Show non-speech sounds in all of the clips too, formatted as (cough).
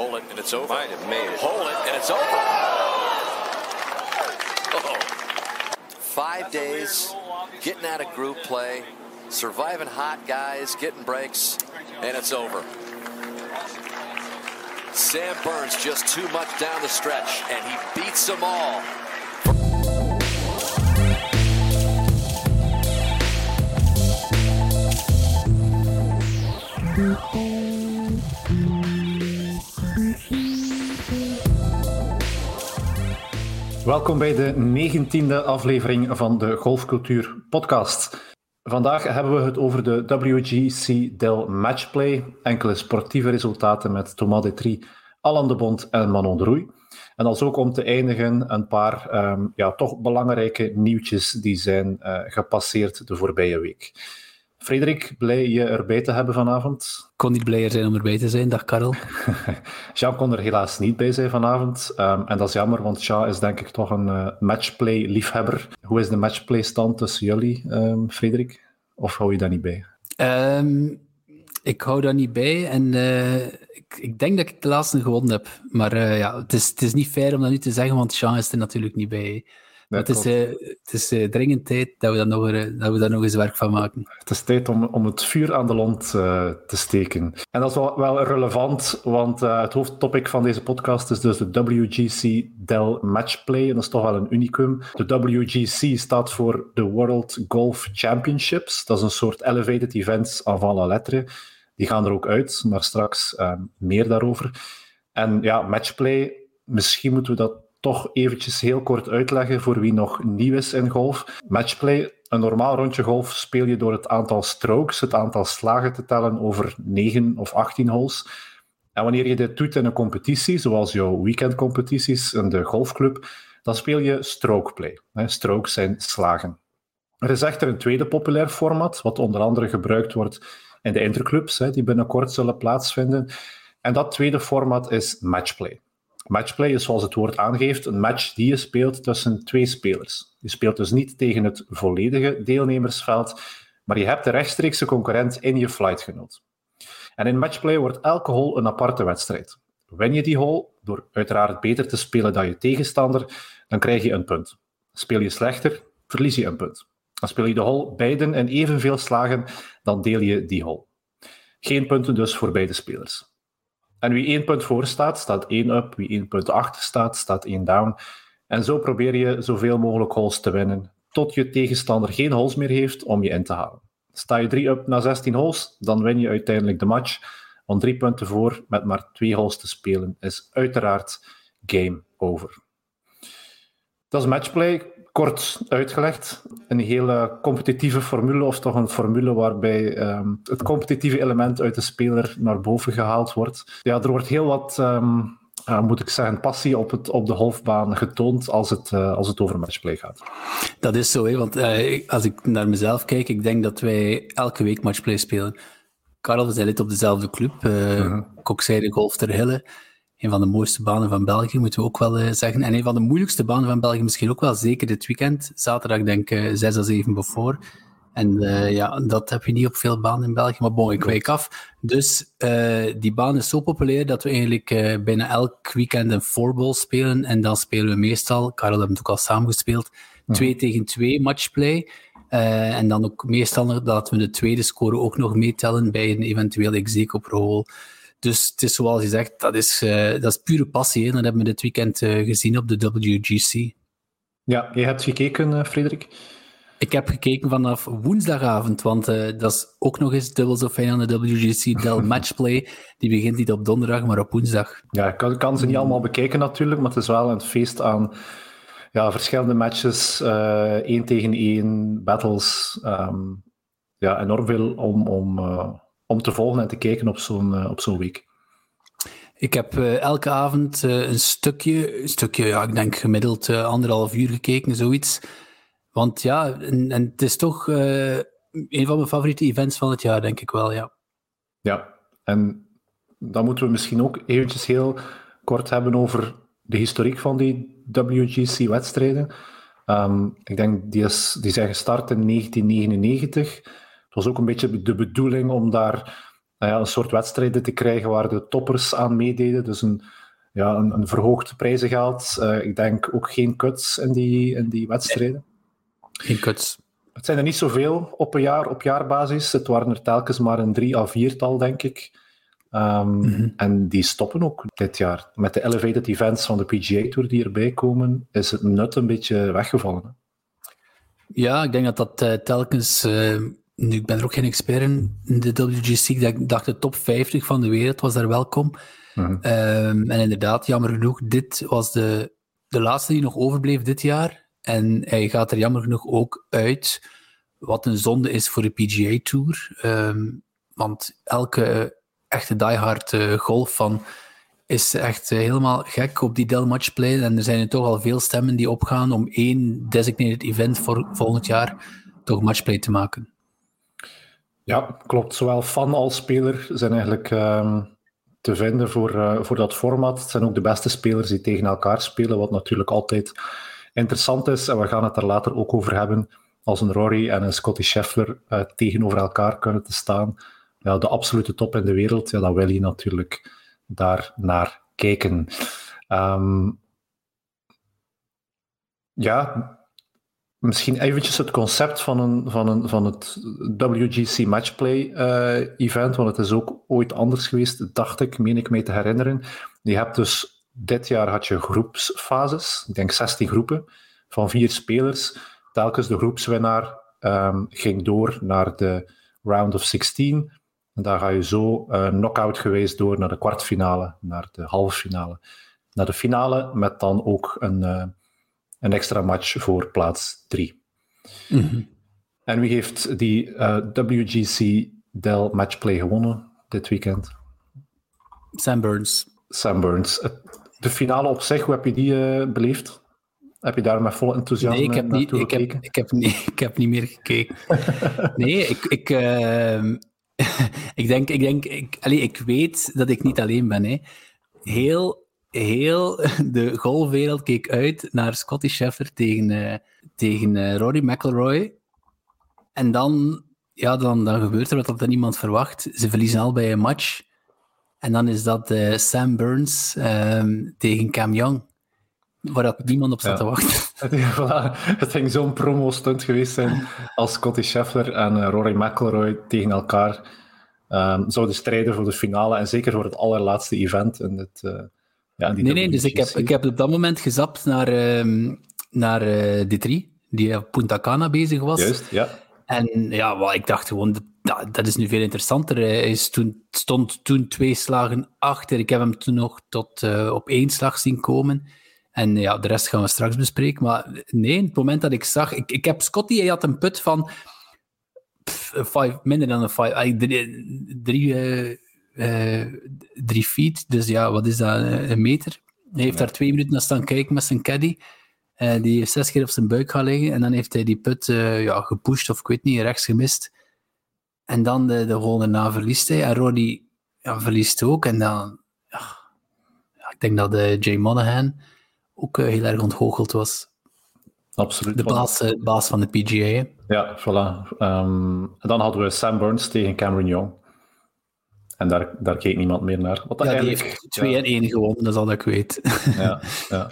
Hold it and it's over. Might have made it. Hold it and it's over. Oh. Five days, getting out of group play, surviving hot guys, getting breaks, and it's over. Sam Burns just too much down the stretch, and he beats them all. Welkom bij de negentiende aflevering van de Golfcultuur Podcast. Vandaag hebben we het over de WGC Del Matchplay, enkele sportieve resultaten met Thomas Detri, Alan de Bond en Manon de Roei. En als ook om te eindigen een paar ehm, ja, toch belangrijke nieuwtjes die zijn uh, gepasseerd de voorbije week. Frederik, blij je erbij te hebben vanavond. Ik kon niet blijer zijn om erbij te zijn, dag Karel. (laughs) Jean kon er helaas niet bij zijn vanavond. Um, en dat is jammer, want Jean is denk ik toch een uh, matchplay-liefhebber. Hoe is de matchplay-stand tussen jullie, um, Frederik? Of hou je daar niet bij? Um, ik hou daar niet bij en uh, ik, ik, denk dat ik de laatste gewonnen heb. Maar uh, ja, het is, het is niet fair om dat nu te zeggen, want Jean is er natuurlijk niet bij. Het is, uh, het is uh, dringend tijd dat we, daar nog, dat we daar nog eens werk van maken. Het is tijd om, om het vuur aan de lont te steken. En dat is wel, wel relevant, want het hoofdtopic van deze podcast is dus de WGC Dell Matchplay. En dat is toch wel een unicum. De WGC staat voor de World Golf Championships. Dat is een soort elevated events avant la lettre. Die gaan er ook uit, maar straks meer daarover. En ja, matchplay, misschien moeten we dat toch eventjes heel kort uitleggen voor wie nog nieuw is in golf. Matchplay, een normaal rondje golf speel je door het aantal strokes, het aantal slagen te tellen over 9 of 18 holes. En wanneer je dit doet in een competitie, zoals jouw weekendcompetities in de golfclub, dan speel je strokeplay. Strokes zijn slagen. Er is echter een tweede populair format, wat onder andere gebruikt wordt in de interclubs, die binnenkort zullen plaatsvinden. En dat tweede format is matchplay. Matchplay is, zoals het woord aangeeft, een match die je speelt tussen twee spelers. Je speelt dus niet tegen het volledige deelnemersveld, maar je hebt de rechtstreekse concurrent in je flightgenoot. En in matchplay wordt elke hole een aparte wedstrijd. Win je die hole, door uiteraard beter te spelen dan je tegenstander, dan krijg je een punt. Speel je slechter, verlies je een punt. Dan speel je de hole beiden in evenveel slagen, dan deel je die hole. Geen punten dus voor beide spelers. En wie één punt voor staat, staat één up. Wie één punt achter staat, staat één down. En zo probeer je zoveel mogelijk holes te winnen, tot je tegenstander geen holes meer heeft om je in te halen. Sta je drie up na 16 holes, dan win je uiteindelijk de match. Want drie punten voor met maar twee holes te spelen is uiteraard game over. Dat is matchplay kort uitgelegd. Een hele competitieve formule, of toch een formule waarbij um, het competitieve element uit de speler naar boven gehaald wordt. Ja, er wordt heel wat, um, uh, moet ik zeggen, passie op, het, op de golfbaan getoond als het, uh, als het over matchplay gaat. Dat is zo, hè, want uh, als ik naar mezelf kijk, ik denk dat wij elke week matchplay spelen. Karel, we zijn lid op dezelfde club, uh, uh-huh. Kokzijde Golf ter Hille een van de mooiste banen van België, moeten we ook wel uh, zeggen. En een van de moeilijkste banen van België misschien ook wel, zeker dit weekend. Zaterdag denk ik uh, 6 à 7 voor. En uh, ja, dat heb je niet op veel banen in België, maar bon, ik wijk af. Dus die baan is zo populair dat we eigenlijk bijna elk weekend een fourball spelen. En dan spelen we meestal, Karel hebben het ook al samen ja. 2 tegen 2 matchplay. en dan ook meestal dat we de tweede score ook nog meetellen bij een eventueel execo per hole. Dus het is zoals je zegt, dat is, uh, dat is pure passie. Hè. Dat hebben we dit weekend uh, gezien op de WGC. Ja, je hebt gekeken, uh, Frederik? Ik heb gekeken vanaf woensdagavond, want dat is ook nog eens dubbel zo fijn aan de WGC Dell (laughs) Matchplay. Die begint niet op donderdag, maar op woensdag. Ja, ik kan, kan, ze niet allemaal bekijken natuurlijk, maar het is wel een feest aan ja, verschillende matches, één tegen één, battles. Um, ja, enorm veel om... om om te volgen en te kijken op zo'n uh, op zo'n week? Ik heb uh, elke avond uh, een stukje, een stukje, ja, ik denk gemiddeld anderhalf uur gekeken, zoiets. Want ja, en, en het is toch een van mijn favoriete events van het jaar, denk ik wel, ja. Ja, en dan moeten we misschien ook eventjes heel kort hebben over de historiek van die WGC-wedstrijden. Um, ik denk, die, is, die zijn gestart in 1999. Het was ook een beetje de bedoeling om daar nou ja, een soort wedstrijden te krijgen waar de toppers aan meededen. Dus een, ja, een, een verhoogd prijzengeld. Uh, ik denk ook geen cuts in die, in die wedstrijden. Geen cuts. Het zijn er niet zoveel op een jaar, op jaarbasis. Het waren er telkens maar een drie à viertal, denk ik. Um, mm -hmm. En die stoppen ook dit jaar. Met de elevated events van de PGA Tour die erbij komen, is het nut een beetje weggevallen. Hè? Ja, ik denk dat dat uh, telkens... Uh, nu, ik ben er ook geen expert in, de WGC. Ik dacht de top 50 van de wereld was daar welkom. -hmm. um, en inderdaad, jammer genoeg, dit was de, de laatste die nog overbleef dit jaar. En hij gaat er jammer genoeg ook uit, wat een zonde is voor de PGA Tour. Um, want elke echte diehard uh, golf van is echt uh, helemaal gek op die Dell Matchplay. En er zijn er toch al veel stemmen die opgaan om één designated event voor volgend jaar toch matchplay te maken. Ja, klopt. Zowel fan als speler zijn eigenlijk um, te vinden voor, uh, voor dat format. Het zijn ook de beste spelers die tegen elkaar spelen, wat natuurlijk altijd interessant is. En we gaan het er later ook over hebben. Als een Rory en een Scotty Scheffler uh, tegenover elkaar kunnen te staan. Ja, de absolute top in de wereld, ja, dan wil je natuurlijk daar naar kijken. Um, ja, misschien eventjes het concept van, een, van, een, van het WGC Matchplay uh, event, want het is ook ooit anders geweest, dacht ik, meen ik mij te herinneren. Je hebt dus, dit jaar had je groepsfases, ik denk 16 groepen, van vier spelers. Telkens de groepswinnaar um, ging door naar de round of 16. En daar ga je zo uh, knock-out geweest door naar de kwartfinale, naar de halve finale, naar de finale, met dan ook een, uh, een extra match voor plaats 3. Mm -hmm. En wie heeft die uh, WGC Dell Matchplay gewonnen dit weekend? Sam Burns. Sam Burns. De finale op zich, hoe heb je die beleefd? Heb je daar met volle enthousiasme nee, ik heb niet, ik heb, ik, heb niet, (laughs) ik heb niet meer gekeken. (laughs) nee, ik, ik, uh, (laughs) ik denk, ik, denk ik, allez, ik weet dat ik niet alleen ben. Hè. Heel, heel (laughs) de golfwereld keek uit naar Scotty Scheffler tegen, uh, tegen uh, Rory McIlroy. En dan, ja, dan, dan gebeurt er wat dat niemand verwacht. Ze verliezen al bij een match. En dan is dat uh, Sam Burns um, tegen Cam Young waar dat niemand op zat ja. te wachten. (laughs) voilà. Het ging zo'n promo-stunt geweest zijn als Scotty Scheffler en Rory McIlroy tegen elkaar um, zouden strijden voor de finale en zeker voor het allerlaatste event in het, ja, Nee, nee, dus ik heb, ik heb op dat moment gezapt naar, um, naar uh, D3, die op Punta Cana bezig was. Juist, ja. En ja, well, ik dacht gewoon, dat, dat is nu veel interessanter. Hij is toen, stond toen twee slagen achter. Ik heb hem toen nog tot uh, op één slag zien komen. En ja, de rest gaan we straks bespreken. Maar nee, het moment dat ik zag... Ik, ik heb Scotty, hij had een put van pff, five, minder dan een five, drie, drie, uh, drie feet. Dus ja, wat is dat? Een meter. Hij heeft ja. daar twee minuten naar staan kijken met zijn caddy. Uh, die heeft zes keer op zijn buik gaan liggen. En dan heeft hij die put ja, gepusht, of ik weet niet, rechts gemist. En dan de, de hole erna verliest hij. En Roddy ja, verliest ook. En dan... Ja, ik denk dat de Jay Monahan ook uh, heel erg ontgoocheld was. Absoluut. De baas, uh, baas van de PGA. Hè? Ja, voilà. Um, en dan hadden we Sam Burns tegen Cameron Young. En daar, daar keek niemand meer naar. Wat ja, die heeft 2 en 1 gewonnen, dat is al dat ik weet. ja, ja.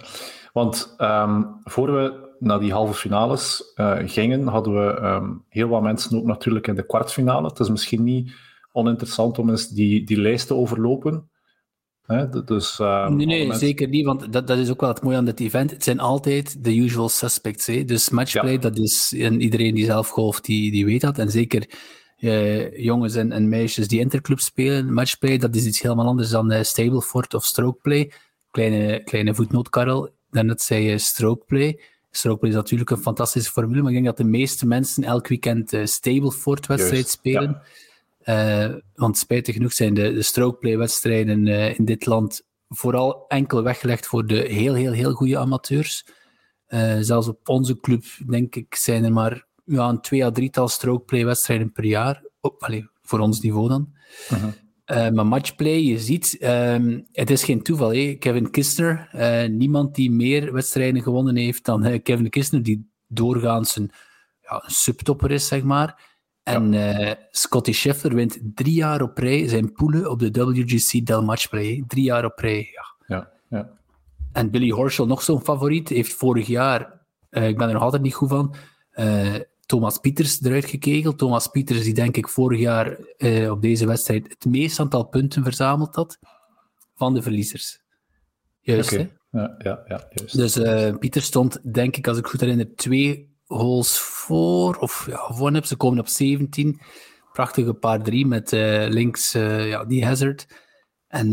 Want um, voor we naar die halve finales uh, gingen, hadden we um, heel wat mensen ook natuurlijk in de kwartfinale. Het is misschien niet oninteressant om eens die, die lijst te overlopen. Hè? Dus, uh, nee, nee mensen... zeker niet, want dat, dat is ook wel het mooie aan dit event. Het zijn altijd de usual suspects. Hè? Dus matchplay, ja. dat is en iedereen die zelf golft, die, die weet dat. En zeker uh, jongens en, en, meisjes die interclub spelen, matchplay, dat is iets helemaal anders dan uh, stableford of strokeplay. Kleine, kleine voetnootkarrel, daarnet zei je strokeplay. Strokeplay is natuurlijk een fantastische formule, maar ik denk dat de meeste mensen elk weekend uh, stableford-wedstrijd spelen. Ja. Want spijtig genoeg zijn de, de strokeplay-wedstrijden in dit land vooral enkel weggelegd voor de heel, heel, heel goede amateurs. Zelfs op onze club, denk ik, zijn er maar ja, een twee à drietal strokeplay-wedstrijden per jaar. Oh, allez, voor ons niveau dan. -huh. maar matchplay, je ziet, um, het is geen toeval. Hè? Kevin Kistner, niemand die meer wedstrijden gewonnen heeft dan Kevin Kistner, die doorgaans een, ja, een subtopper is, zeg maar. En uh, Scotty Scheffler wint drie jaar op rij zijn poelen op de WGC Del Matchplay. Drie jaar op rij, ja. ja, ja. En Billy Horschel, nog zo'n favoriet, heeft vorig jaar, ik ben er nog altijd niet goed van, Thomas Pieters eruit gekegeld. Thomas Pieters, die denk ik vorig jaar op deze wedstrijd het meest aantal punten verzameld had van de verliezers. Juist, okay. hè? Ja, ja, ja, juist. Dus Pieters stond, denk ik, als ik goed herinner, twee holes voor, of ja, voor heb. Ze komen op 17. Prachtige paar drie met uh, links uh, ja, die hazard. En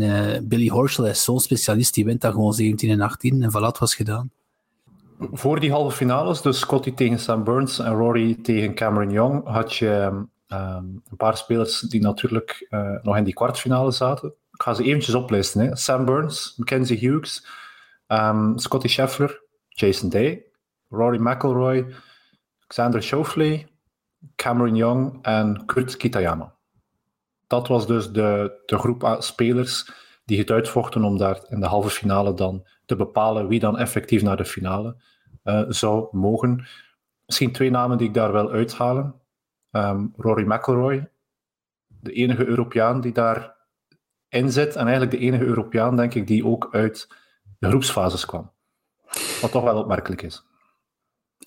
Billy Horschel is zo'n specialist, die wint dan gewoon 17 en 18. En voilà, was gedaan. Voor die halve finales, dus Scotty tegen Sam Burns en Rory tegen Cameron Young, had je um, een paar spelers die natuurlijk nog in die kwartfinale zaten. Ik ga ze eventjes oplijsten. Hè. Sam Burns, Mackenzie Hughes, um, Scotty Scheffler, Jason Day, Rory McIlroy, Xander Schauffele, Cameron Young en Kurt Kitayama. Dat was dus de, de groep spelers die het uitvochten om daar in de halve finale dan te bepalen wie dan effectief naar de finale uh, zou mogen. Misschien twee namen die ik daar wil uithalen. Um, Rory McIlroy, de enige Europeaan die daar in zit en eigenlijk de enige Europeaan, denk ik, die ook uit de groepsfases kwam. Wat toch wel opmerkelijk is.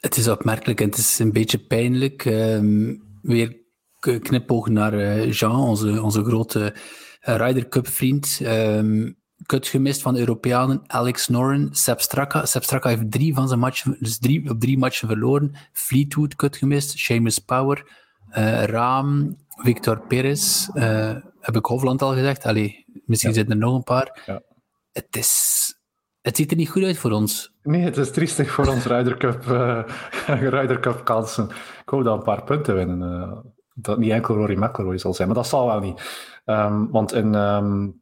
Het is opmerkelijk en het is een beetje pijnlijk. Um, weer knipoog naar uh, Jean, onze, onze grote Ryder Cup vriend. Um, kut gemist van Europeanen, Alex Noren, Sepp Straka. Sepp Straka heeft drie van zijn matchen, dus drie, op drie matchen verloren. Fleetwood kut gemist, Seamus Power, uh, Raam, Victor Perez. heb ik Hofland al gezegd? Allee, misschien ja. zitten er nog een paar. Ja. Het is het ziet er niet goed uit voor ons. Nee, het is triestig voor ons Ryder Cup, uh, (laughs) Ryder Cup kansen. Ik hoop dat een paar punten winnen. Dat niet enkel Rory McIlroy zal zijn, maar dat zal wel niet. Um, want in um,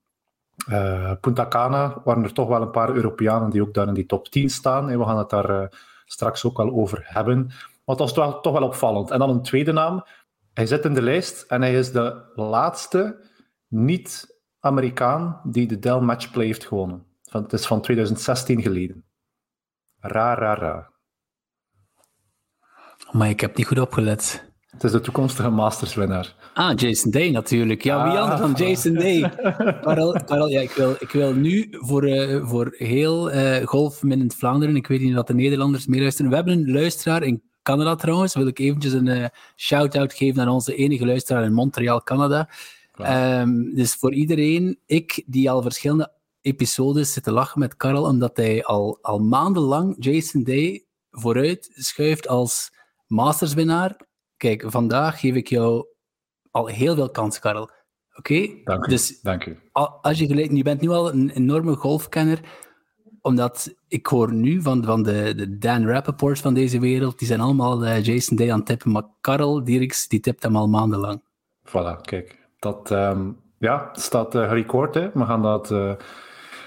uh, Punta Cana waren er toch wel een paar Europeanen die ook daar in die top 10 staan. En we gaan het daar straks ook wel over hebben. Maar dat was toch, toch wel opvallend. En dan een tweede naam. Hij zit in de lijst en hij is de laatste niet-Amerikaan die de Dell Matchplay heeft gewonnen. Van, het is van 2016 geleden. Raar, raar, raar. Maar ik heb niet goed opgelet. Het is de toekomstige Masters-winnaar. Ah, Jason Day natuurlijk. Ja, wie ah. anders dan Jason Day? (laughs) Karel, Karel ja, ik, wil, ik wil nu voor, uh, voor heel uh, golf in Vlaanderen, ik weet niet of de Nederlanders meeluisteren. We hebben een luisteraar in Canada trouwens. Wil ik eventjes een uh, shout-out geven aan onze enige luisteraar in Montreal, Canada. Um, dus voor iedereen, ik die al verschillende episodes zitten lachen met Karel, omdat hij al, al maandenlang Jason Day vooruit schuift als masterswinnaar. Kijk, vandaag geef ik jou al heel veel kans, Karel. Oké? Okay? Dank u. Dus Dank u. Als je, gelijk, je bent nu al een enorme golfkenner, omdat ik hoor nu van, van de, de Dan Rappaport van deze wereld, die zijn allemaal uh, Jason Day aan het tippen, maar Karel Dirks, die tipt hem al maandenlang. Voilà, kijk. Dat um, ja, staat uh, gerecord, hè. We gaan dat... Uh,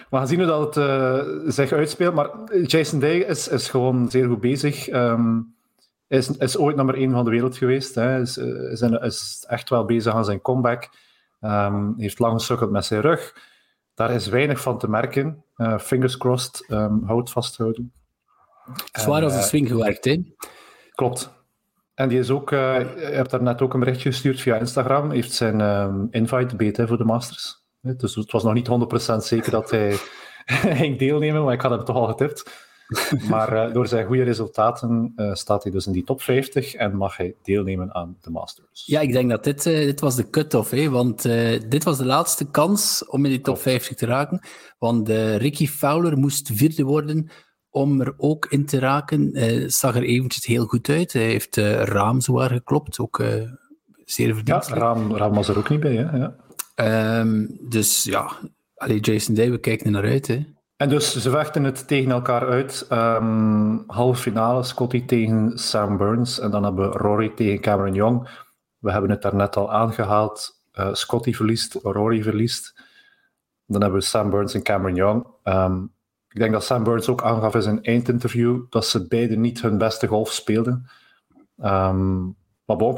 we gaan zien hoe dat het uh, zich uitspeelt. Maar Jason Day is, is gewoon zeer goed bezig. Um, is, is ooit nummer 1 van de wereld geweest. Hè. Is, is, is echt wel bezig aan zijn comeback. Um, heeft lang gesukkeld met zijn rug. Daar is weinig van te merken. Uh, fingers crossed. Um, hout vasthouden. Zwaar als een swing gewerkt, hè? Klopt. En die is ook, uh, je hebt daar net ook een berichtje gestuurd via Instagram. Heeft zijn um, invite beet voor de Masters. Dus het was nog niet 100% zeker dat hij (laughs) ging deelnemen, maar ik had hem toch al getipt. (laughs) Maar uh, door zijn goede resultaten uh, staat hij dus in die top 50 en mag hij deelnemen aan de Masters. Ja, ik denk dat dit, uh, dit was de cut-off, hè? want dit was de laatste kans om in die top 50 te raken. Want Ricky Fowler moest vierde worden om er ook in te raken. zag er eventjes heel goed uit. Hij heeft Raam zwaar geklopt, ook zeer verdiend. Ja, Raam, Raam was er ook niet bij, hè? Ja. Um, dus ja, allee, Jason Day, we kijken er naar uit. Hè. En dus ze vechten het tegen elkaar uit. Um, halve finale, Scotty tegen Sam Burns. En dan hebben we Rory tegen Cameron Young. We hebben het daarnet al aangehaald. Uh, Scotty verliest, Rory verliest. Dan hebben we Sam Burns en Cameron Young. Um, ik denk dat Sam Burns ook aangaf in zijn eindinterview dat ze beiden niet hun beste golf speelden. Um, maar bon,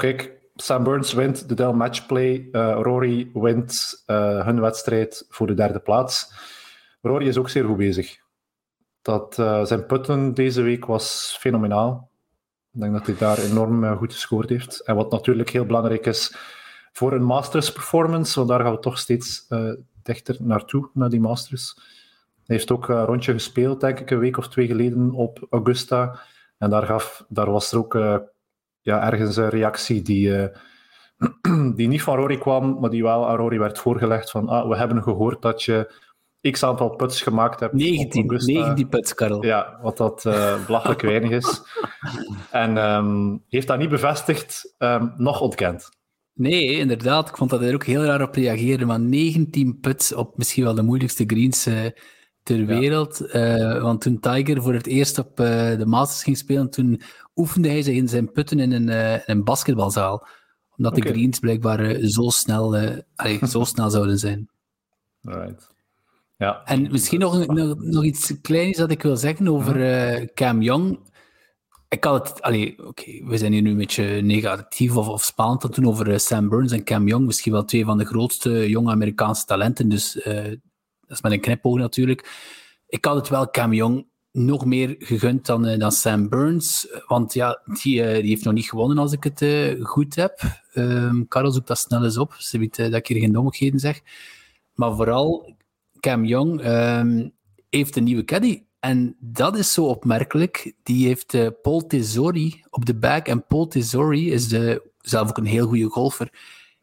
Sam Burns wint de Dell Matchplay. Uh, Rory wint uh, hun wedstrijd voor de derde plaats. Rory is ook zeer goed bezig. Dat, uh, zijn putten deze week was fenomenaal. Ik denk dat hij daar enorm goed gescoord heeft. En wat natuurlijk heel belangrijk is voor een Masters performance, want daar gaan we toch steeds dichter naartoe, naar die Masters. Hij heeft ook een rondje gespeeld, denk ik, een week of twee geleden op Augusta. En daar, gaf, daar was er ook ja, ergens een reactie die, (clears throat) die niet van Rory kwam, maar die wel aan Rory werd voorgelegd van ah, we hebben gehoord dat je x aantal puts gemaakt hebt. 19, 19 puts, Karel. Ja, wat dat uh, belachelijk (laughs) weinig is. En um, heeft dat niet bevestigd, um, nog ontkend. Nee, inderdaad. Ik vond dat hij er ook heel raar op reageerde. Maar 19 puts op misschien wel de moeilijkste greens uh, ter wereld. Uh, want toen Tiger voor het eerst op de Masters ging spelen, toen oefende hij zich in zijn putten in een, in een basketbalzaal. Omdat okay. de greens blijkbaar zo, snel, allee, zo snel zouden zijn. (laughs) Right. Ja. En misschien nog, nog, nog iets kleins dat ik wil zeggen over Cam Young ik had het, allee, oké, we zijn hier nu een beetje negatief of, of spannend te doen over Sam Burns en Cam Young, misschien wel twee van de grootste jonge Amerikaanse talenten, dus uh, dat is met een knipoog natuurlijk. Ik had het wel Cam Young nog meer gegund dan, uh, dan Sam Burns, want ja, die, uh, die heeft nog niet gewonnen als ik het goed heb. Um, Karel zoekt dat snel eens op, ze weet dat ik hier geen dommigheden zeg. Maar vooral, Cam Young um, heeft een nieuwe caddy en dat is zo opmerkelijk. Die heeft uh, Paul Tesori op de back. En Paul Tesori is de, zelf ook een heel goede golfer.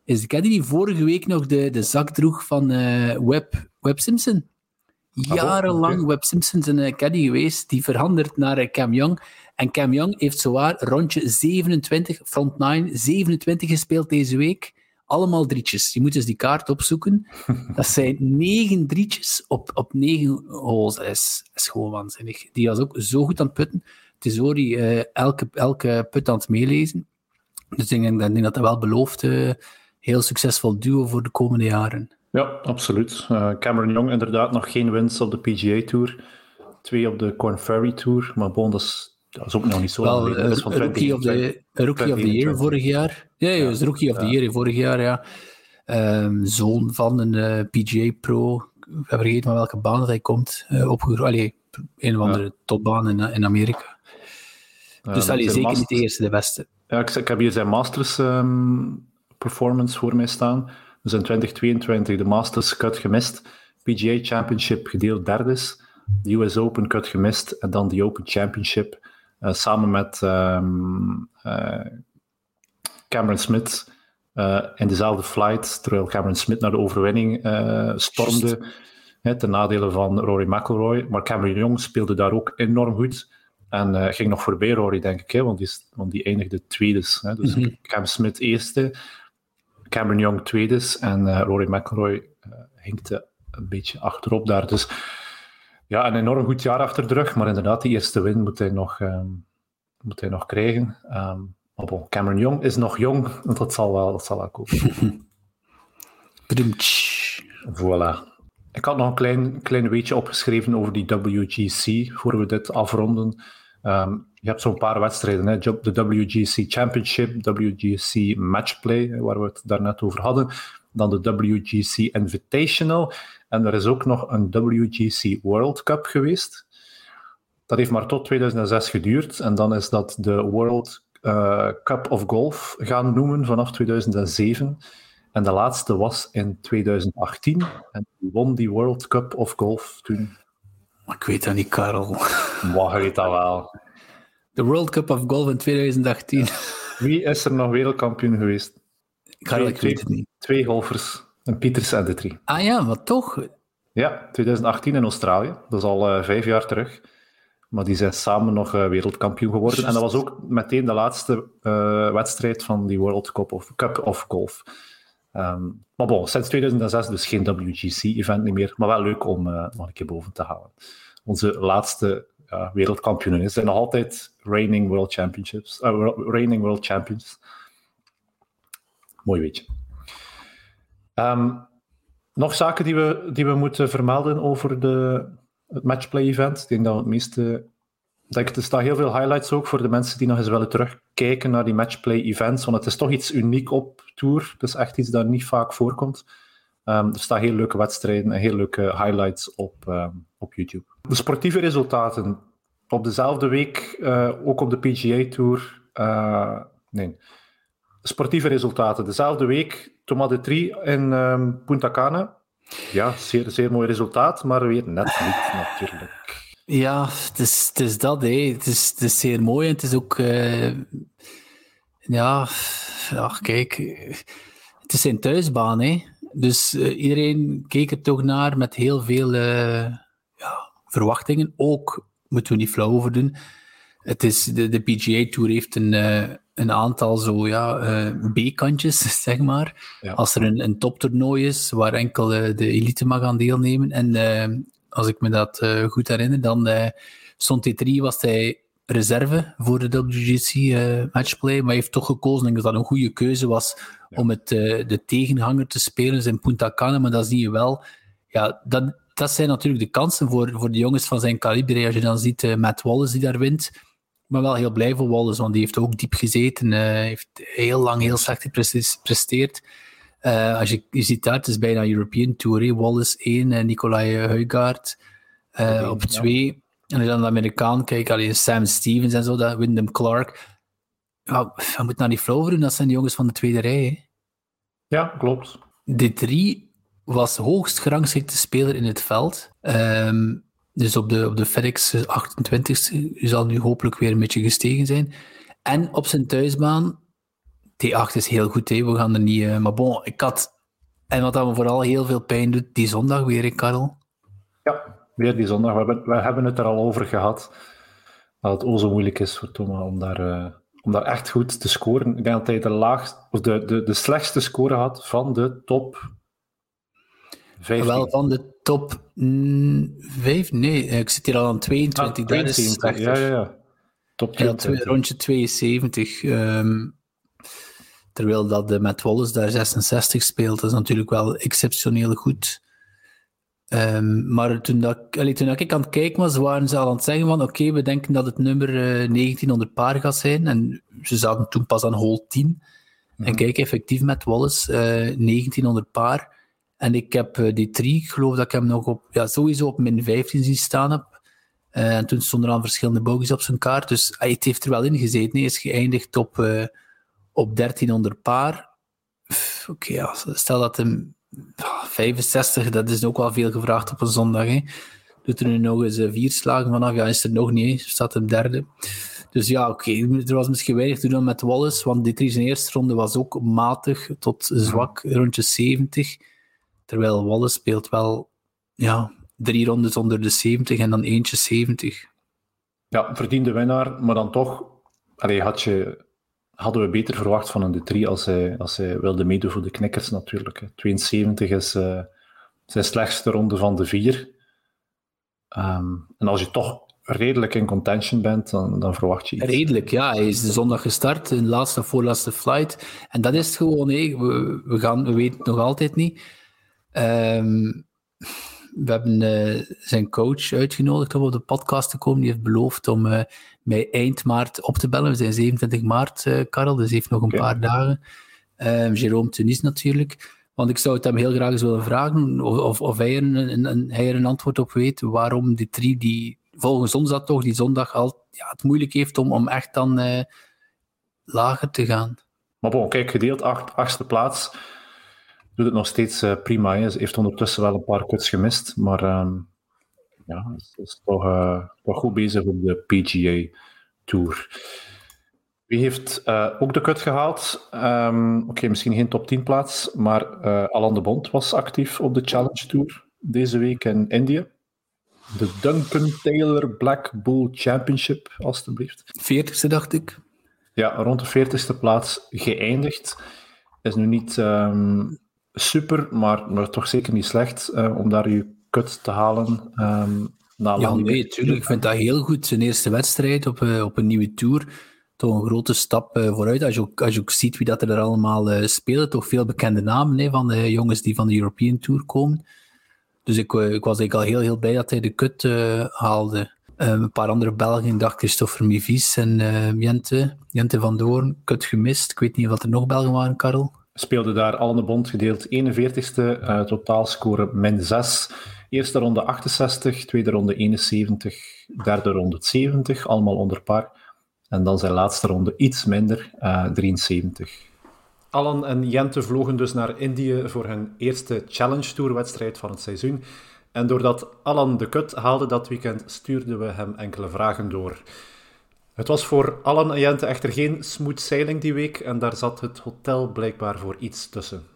Is de caddy die vorige week nog de, de zak droeg van uh, Webb, Webb Simpson. Jarenlang okay. Webb Simpson zijn uh, caddy geweest. Die verandert naar Cam Young. En Cam Young heeft zowaar rondje 27, front 9, 27 gespeeld deze week allemaal drietjes. Je moet dus die kaart opzoeken. (laughs) Dat zijn negen drietjes op, op negen holes. Dat is, is gewoon waanzinnig. Die was ook zo goed aan het putten. Tesori uh, elke, elke put aan het meelezen. Dus ik denk, denk dat dat wel belooft. Uh, heel succesvol duo voor de komende jaren. Ja, absoluut. Uh, Cameron Young inderdaad nog geen winst op de PGA Tour. Twee op de Corn Ferry Tour. Maar bon, dat is dat is ook nog niet zo Wel, lang geleden. Van rookie, of the, rookie of the Year vorig jaar. Ja, ja, was Rookie of the Year vorig jaar, ja. Um, zoon van een uh, eh, PGA Pro. Ik heb vergeten van welke baan hij komt. Uh, opgegroeid. Allee, een of andere ja. topbaan in, in Amerika. Dus allee, zeker masters, niet de eerste, de beste. Ja, ik, ik heb hier zijn Masters um, performance voor mij staan. Dus in 2022 de Masters cut gemist. PGA Championship gedeeld derde. De US Open cut gemist. En dan de Open Championship samen met um, uh, Cameron Smith uh, in dezelfde flight, terwijl Cameron Smith naar de overwinning stormde. Hè, ten nadele van Rory McIlroy. Maar Cameron Young speelde daar ook enorm goed. En ging nog voorbij Rory, denk ik, hè, want, die, want die eindigde tweede. Hè, dus mm -hmm. Cam Smith eerste, Cameron Young tweede en Rory McIlroy hinkte een beetje achterop daar. Dus ja, een enorm goed jaar achter de rug, maar inderdaad, die eerste win moet hij nog, um, moet hij nog krijgen. Um, maar bon, Cameron Young is nog jong, dat zal wel, dat zal wel komen. (laughs) voilà. Ik had nog een klein, klein weetje opgeschreven over die WGC, voor we dit afronden. Um, je hebt zo'n paar wedstrijden, hè? de WGC Championship, WGC Matchplay, waar we het daarnet over hadden. Dan de WGC Invitational. En er is ook nog een WGC World Cup geweest. Dat heeft maar tot 2006 geduurd. En dan is dat de World uh, Cup of Golf gaan noemen vanaf 2007. En de laatste was in 2018. En die won die World Cup of Golf toen. Maar ik weet dat niet, Karel. (laughs) Maar je weet dat wel. De World Cup of Golf in 2018. Wie is er nog wereldkampioen geweest? Karel, ik weet het niet. Twee golfers. Een Pieters en de drie. Ah ja, wat toch? Ja, 2018 in Australië. Dat is al uh, vijf jaar terug. Maar die zijn samen nog uh, wereldkampioen geworden. En dat was ook meteen de laatste uh, wedstrijd van die World Cup of, Cup of Golf. Um, maar bon, sinds 2006 dus geen WGC-event meer. Maar wel leuk om nog een keer boven te halen. Onze laatste wereldkampioenen zijn nog altijd reigning World Championships. reigning World Champions. Mooi weetje. Um, nog zaken die we, die we moeten vermelden over de, het matchplay-event. Ik denk dat het meeste. Denk, er staan heel veel highlights ook voor de mensen die nog eens willen terugkijken naar die matchplay-events. Want het is toch iets uniek op Tour. Het is echt iets dat niet vaak voorkomt. Um, er staan heel leuke wedstrijden en heel leuke highlights op, um, op YouTube. De sportieve resultaten. Op dezelfde week, uh, ook op de PGA Tour, nee, sportieve resultaten. Dezelfde week, Thomas de Trie in um, Punta Cana. Ja, zeer, zeer mooi resultaat, maar weer net niet natuurlijk. Ja, het is, het is dat. Hé. Het, is, het is zeer mooi en het is ook... Uh, ja, ach, kijk... Het is zijn thuisbaan, hè. Dus uh, iedereen keek er toch naar met heel veel uh, ja, verwachtingen. Ook, moeten we niet flauw over doen, het is, de, de PGA Tour heeft een, een aantal zo, ja, B-kantjes, (laughs) zeg maar. Ja. Als er een, een toptoernooi is waar enkel de elite mag aan deelnemen. En als ik me dat goed herinner, dan stond T3 was hij reserve voor de WGC matchplay, maar hij heeft toch gekozen, ik dat dat een goede keuze was, ja. om het, de tegenhanger te spelen in Punta Cana, maar dat zie je wel. Ja, dat, dat zijn natuurlijk de kansen voor, voor de jongens van zijn kaliber. Als je dan ziet Matt Wallace die daar wint, maar wel heel blij voor Wallace, want die heeft ook diep gezeten, heeft heel lang heel slecht gepresteerd. Uh, als je, je ziet daar, het is bijna European Tour. Wallace 1 en Nicolai Huygaard uh, op 2. Ja. En als je dan de Amerikaan kijkt, alleen Sam Stevens en zo, dat, Wyndham Clark. Ja, je moet naar die flauw doen, dat zijn de jongens van de tweede rij. Ja, klopt. De 3 was hoogst gerangschikte speler in het veld. Um, dus op de, op de FedEx 28e zal nu hopelijk weer een beetje gestegen zijn. En op zijn thuisbaan T8 is heel goed, hè. we gaan er niet... Uh, maar bon, ik had... En wat me vooral heel veel pijn doet, die zondag weer, hè, Karel? Ja, weer die zondag. We hebben, we hebben het er al over gehad. Dat het o zo moeilijk is voor Thomas om daar, uh, om daar echt goed te scoren. Ik denk dat hij de, laagste, of de, de, de slechtste score had van de top 15. Wel van de top 5? Nee, ik zit hier al aan 22. Ah, 22 ja, ja, ja. Top 22. Ja, rondje 72. Um, Terwijl dat de Matt Wallace daar 66 speelt, dat is natuurlijk wel exceptioneel goed. Um, maar toen, dat, allee, toen dat ik aan het kijken was, waren ze al aan het zeggen van oké, okay, we denken dat het nummer uh, 1900 paar gaat zijn. En ze zaten toen pas aan hole 10. Mm -hmm. En kijk, effectief met Wallace, uh, 1900 paar. En ik heb uh, die drie, ik geloof dat ik hem nog op, ja, sowieso op min 15 zien staan heb. Uh, en toen stonden er aan verschillende bogies op zijn kaart. Dus uh, het heeft er wel in gezeten. Hij is geëindigd op op 1300 paar. Oké, ja, stel dat hem 65, dat is ook wel veel gevraagd op een zondag. Hè. Doet er nu nog eens eh, vier slagen vanaf, ja, is er nog niet, hè. staat hem derde. Dus ja, oké, er was misschien weinig te doen met Wallace, want die zijn eerste ronde was ook matig tot zwak, rondje 70. Terwijl Wallace speelt wel ja, drie rondes onder de 70 en dan eentje 70. Ja, verdiende winnaar, maar dan toch allee, had je hadden we beter verwacht van een de als hij, als hij wilde meedoen voor de knikkers natuurlijk. 72 is uh, zijn slechtste ronde van de vier. Um, en als je toch redelijk in contention bent, dan, dan verwacht je iets. Redelijk, ja. Hij is de zondag gestart, in de laatste voorlaatste flight. En dat is het gewoon, hé. We, we, gaan, we weten het nog altijd niet. Um, we hebben uh, zijn coach uitgenodigd om op de podcast te komen. Die heeft beloofd om uh, mij eind maart op te bellen. We zijn 27 maart, uh, Karel, dus heeft nog een paar dagen. Um, Jérôme Tunis natuurlijk. Want ik zou het hem heel graag eens willen vragen of, of, of hij, er een, een, hij er een antwoord op weet waarom die drie die volgens ons dat toch die zondag al ja, het moeilijk heeft om, om echt dan lager te gaan. Maar bon, kijk, gedeeld acht, achtste plaats doet het nog steeds uh, prima. Ze heeft ondertussen wel een paar kuts gemist, maar um, ja, is, is toch, uh, toch goed bezig op de PGA Tour. Wie heeft uh, ook de kut gehaald? Um, Oké, okay, misschien geen top 10 plaats, maar Alan de Bond was actief op de Challenge Tour deze week in India. De Duncan Taylor Black Bull Championship, alstublieft. 40ste, dacht ik. Ja, rond de 40ste plaats geëindigd. Is nu niet um, super, maar, maar toch zeker niet slecht uh, om daar je kut te halen. Um, na ja, nee, tuurlijk. Ik vind dat heel goed. Zijn eerste wedstrijd op, uh, op een nieuwe tour. Toch een grote stap uh, vooruit. Als je, ook, als je ook ziet wie dat er allemaal spelen. Toch veel bekende namen hè, van de jongens die van de European Tour komen. Dus ik, ik was eigenlijk al heel, heel blij dat hij de kut haalde. een paar andere Belgen, dacht Christopher Mivis en Jente, Jente van Doorn, kut gemist. Ik weet niet wat er nog Belgen waren, Karel speelde daar al in de bond gedeeld 41ste, uh, totaalscore min 6. Eerste ronde 68, tweede ronde 71, derde ronde 70, allemaal onder par. En dan zijn laatste ronde iets minder, 73. Allan en Jente vlogen dus naar Indië voor hun eerste Challenge Tour wedstrijd van het seizoen. En doordat Allan de kut haalde dat weekend, stuurden we hem enkele vragen door. Het was voor Allan en Jente echter geen smooth sailing die week en daar zat het hotel blijkbaar voor iets tussen.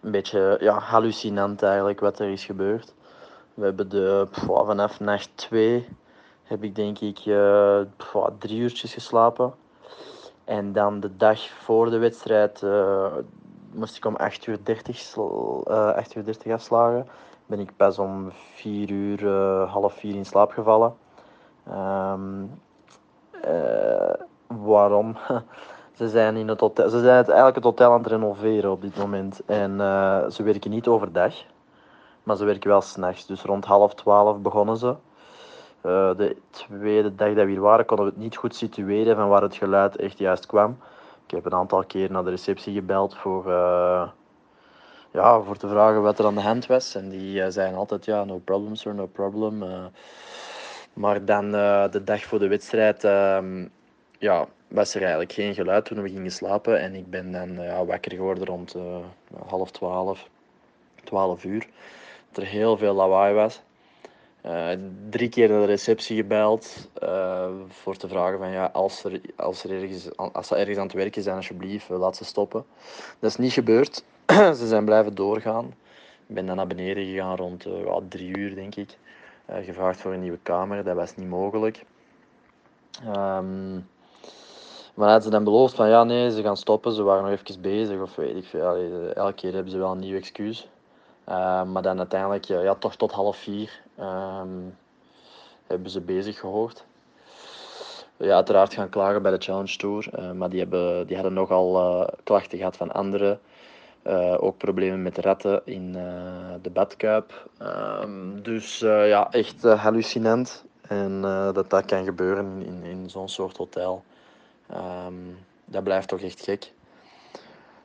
Een beetje ja, hallucinant eigenlijk wat er is gebeurd. We hebben de, vanaf nacht 2 heb ik denk ik uh, drie uurtjes geslapen. En dan de dag voor de wedstrijd uh, moest ik om 8 uur 30, uh, 8 uur 30 afslagen. Ben ik pas om 4 uur, uh, half 4 in slaap gevallen. Um, waarom? (laughs) ze zijn, in het hotel, ze zijn eigenlijk het hotel aan het renoveren op dit moment. En ze werken niet overdag, maar ze werken wel s'nachts. Dus rond half 12 begonnen ze. Uh, de tweede dag dat we hier waren, konden we het niet goed situeren van waar het geluid echt juist kwam. Ik heb een aantal keer naar de receptie gebeld voor, ja, voor te vragen wat er aan de hand was. En die zeiden altijd, ja, no problem sir, no problem. Maar dan de dag voor de wedstrijd ehm, ja, was er eigenlijk geen geluid toen we gingen slapen. En ik ben dan ja, wakker geworden rond half twaalf, twaalf uur. Dat er heel veel lawaai was. Drie keer naar de receptie gebeld uh, voor te vragen van ja, als, er, als, er ergens, als ze ergens aan het werken zijn, alsjeblieft, laat ze stoppen. Dat is niet gebeurd. (clears throat) ze zijn blijven doorgaan. Ik ben dan naar beneden gegaan rond drie uur, denk ik. Gevraagd voor een nieuwe kamer, dat was niet mogelijk. Um, maar hadden ze dan beloofd van ja, nee, ze gaan stoppen, ze waren nog even bezig of weet ik veel. elke keer hebben ze wel een nieuw excuus. Uh, maar dan uiteindelijk ja, toch tot half vier um, hebben ze bezig gehoord. Ja, uiteraard gaan klagen bij de Challenge Tour, uh, maar die, hebben, die hadden nogal uh, klachten gehad van anderen. Ook problemen met ratten in de badkuip. Um, dus ja, echt hallucinant. En dat dat kan gebeuren in, in zo'n soort hotel. Um, dat blijft toch echt gek.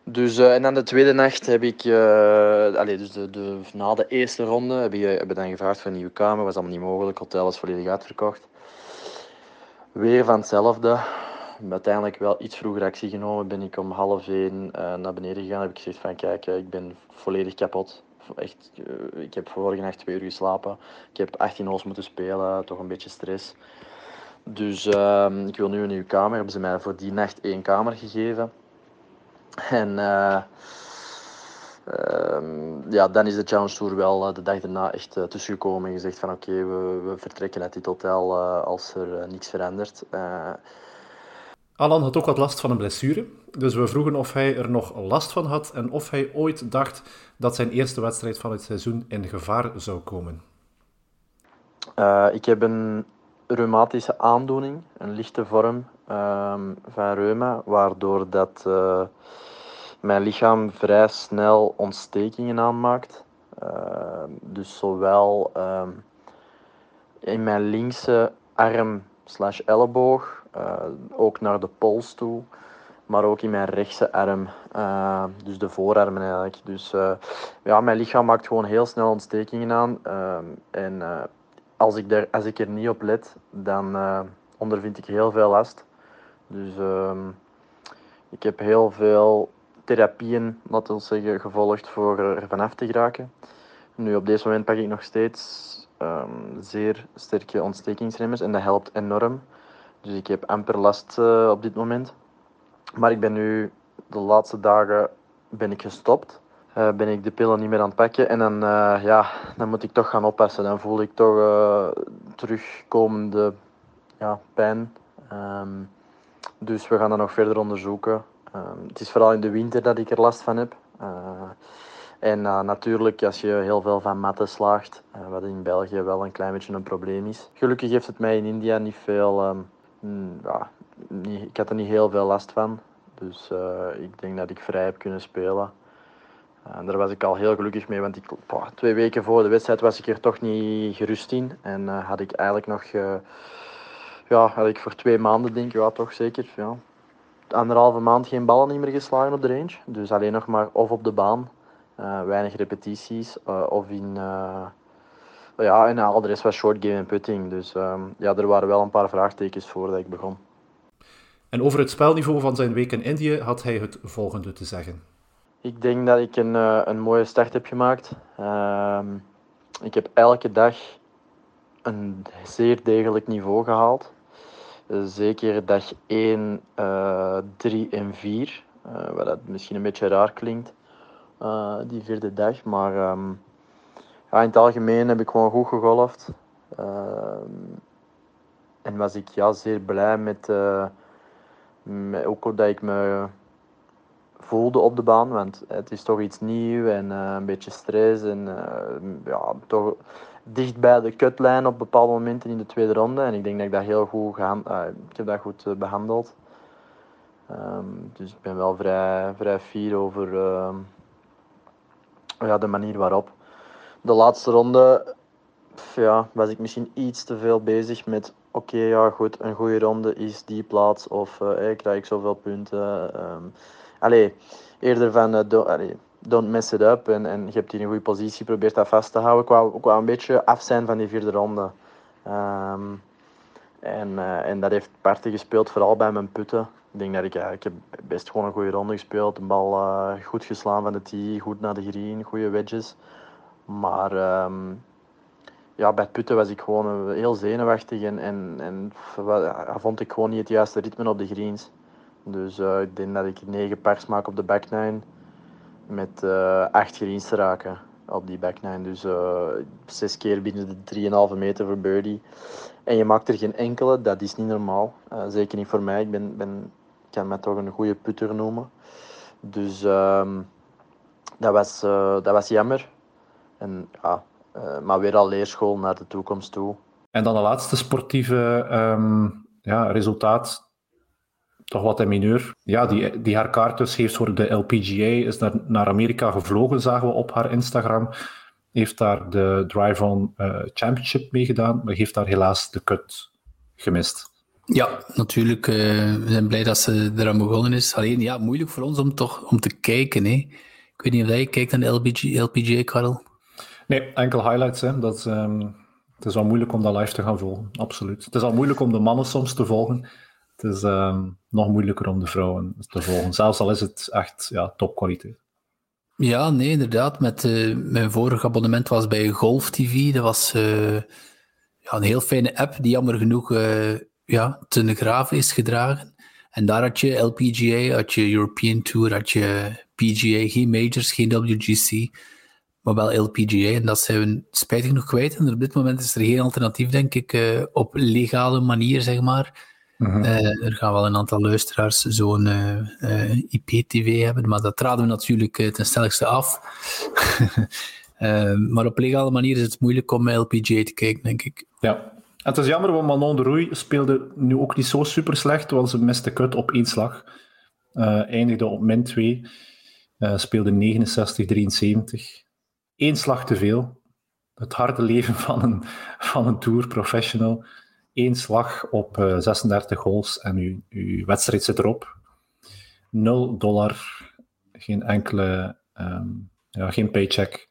Dus, en dan de tweede nacht heb ik, allez, dus de, na de eerste ronde heb ik, heb ik dan gevraagd voor een nieuwe kamer. was allemaal niet mogelijk, hotel was volledig uitverkocht. Weer van hetzelfde. Uiteindelijk wel iets vroeger actie genomen. Ben ik om half één uh, naar beneden gegaan. Heb ik gezegd van kijk, ik ben volledig kapot. Echt, ik heb vorige nacht twee uur geslapen. Ik heb 18 holes moeten spelen, toch een beetje stress. Dus ehm, ik wil nu een nieuwe kamer. Hebben ze mij voor die nacht één kamer gegeven. En uh, ja, dan is de Challenge Tour wel de dag daarna echt tussengekomen en gezegd van oké, we, we, vertrekken uit dit hotel als er niets verandert. Alan had ook wat last van een blessure, dus we vroegen of hij er nog last van had en of hij ooit dacht dat zijn eerste wedstrijd van het seizoen in gevaar zou komen. ik heb een reumatische aandoening, een lichte vorm um, van reuma, waardoor dat mijn lichaam vrij snel ontstekingen aanmaakt. Uh, dus zowel uh, in mijn linkse arm slash elleboog, uh, ook naar de pols toe, maar ook in mijn rechtse arm, uh, dus de voorarmen eigenlijk. Dus uh, ja, mijn lichaam maakt gewoon heel snel ontstekingen aan. en als, ik daar, als ik er niet op let, dan ondervind ik heel veel last. Dus ehm, ik heb heel veel therapieën, laten we zeggen, gevolgd voor er vanaf te geraken. Nu, op deze moment pak ik nog steeds um, zeer sterke ontstekingsremmers en dat helpt enorm. Dus ik heb amper last uh, op dit moment. Maar ik ben nu de laatste dagen ben ik gestopt. Uh, ben ik de pillen niet meer aan het pakken en dan, uh, ja, dan moet ik toch gaan oppassen. Dan voel ik toch terugkomende ja, pijn. Um, dus we gaan dat nog verder onderzoeken. Ehm, het is vooral in de winter dat ik er last van heb. Eh, en natuurlijk, als je heel veel van matten slaagt, wat in België wel een klein beetje een probleem is. Gelukkig heeft het mij in India niet veel. Um, ja, niet, ik had er niet heel veel last van. Dus ik denk dat ik vrij heb kunnen spelen. En daar was ik al heel gelukkig mee, want ik, twee weken voor de wedstrijd was ik er toch niet gerust in. En had ik eigenlijk nog, ja, had ik voor twee maanden denk ik, ja, toch zeker, ja, anderhalve maand geen ballen meer geslagen op de range. Dus alleen nog maar of op de baan, weinig repetities, of in... Ja, en al de rest was short game en putting. Dus um, ja, er waren wel een paar vraagtekens voor dat ik begon. En over het spelniveau van zijn week in Indië had hij het volgende te zeggen. Ik denk dat ik een, uh, een mooie start heb gemaakt. Uh, ik heb elke dag een zeer degelijk niveau gehaald. Zeker dag 1, uh, 3 en 4. Uh, wat dat misschien een beetje raar klinkt, die vierde dag. Maar um, ja, in het algemeen heb ik gewoon goed gegolfd. Uh, en was ik ja, zeer blij met, uh, met ook dat ik me voelde op de baan. Want het is toch iets nieuws en uh, een beetje stress. En ja, toch dicht bij de cutlijn op bepaalde momenten in de tweede ronde. En ik denk dat ik dat heel goed, ik heb dat goed behandeld. Um, dus ik ben wel vrij, vrij fier over uh, ja, de manier waarop. De laatste ronde ja, was ik misschien iets te veel bezig met oké, ja goed, een goede ronde is die plaats of uh, krijg ik zoveel punten. Um, allee, eerder van uh, don't, mess it up en, en je hebt hier een goede positie, probeer dat vast te houden. Ik wou, een beetje af zijn van die vierde ronde. Um, en, uh, en dat heeft parten gespeeld, vooral bij mijn putten. Ik denk dat ik, ik heb best gewoon een goede ronde gespeeld. De bal goed geslaan van de tee, goed naar de green, goede wedges. Maar um, ja, bij het putten was ik gewoon heel zenuwachtig en, en, en vond ik gewoon niet het juiste ritme op de greens. Dus uh, ik denk dat ik negen pars maak op de back nine met uh, acht greens te raken op die back nine. Dus zes keer binnen de 3,5 meter voor birdie. En je maakt er geen enkele, dat is niet normaal. zeker niet voor mij. Ik ben, ben kan mij toch een goede putter noemen. Dus uh, dat, was, dat was jammer. En, ja, uh, maar weer al leerschool naar de toekomst toe. En dan de laatste sportieve um, ja, resultaat. Toch wat in mineur. Ja, die, die haar kaart dus heeft voor de LPGA. Is naar, naar Amerika gevlogen, zagen we op haar Instagram. Heeft daar de Drive-On uh, Championship meegedaan. Maar heeft daar helaas de cut gemist. Ja, natuurlijk. Uh, we zijn blij dat ze eraan begonnen is. Alleen, ja, moeilijk voor ons om toch om te kijken. Hè. Ik weet niet of jij kijkt naar de LPG, LPGA, Karel? Nee, enkel highlights. Hè. Dat, um, het is wel moeilijk om dat live te gaan volgen, absoluut. Het is al moeilijk om de mannen soms te volgen. Het is um, nog moeilijker om de vrouwen te volgen. Zelfs al is het echt ja, topkwaliteit. Ja, nee, inderdaad. Met, uh, mijn vorige abonnement was bij Golf TV. Dat was uh, ja, een heel fijne app die jammer genoeg... Uh, ja, ten grave is gedragen. En daar had je LPGA, had je European Tour, had je PGA, geen majors, geen WGC, maar wel LPGA. En dat zijn we spijtig nog kwijt. En op dit moment is er geen alternatief, denk ik, uh, op legale manier, zeg maar. Uh-huh. Uh, er gaan wel een aantal luisteraars zo'n uh, IPTV hebben, maar dat raden we natuurlijk ten stelligste af. (laughs) maar op legale manier is het moeilijk om LPGA te kijken, denk ik. Ja, het is jammer, want Manon de Roei speelde nu ook niet zo super slecht, want ze miste kut op één slag. Eindigde op min 2. Uh, speelde 69-73. Eén slag te veel. Het harde leven van een, van een tour professional. Eén slag op uh, 36 holes en uw, uw wedstrijd zit erop. 0 dollar. Geen enkele... Um, ja, geen paycheck.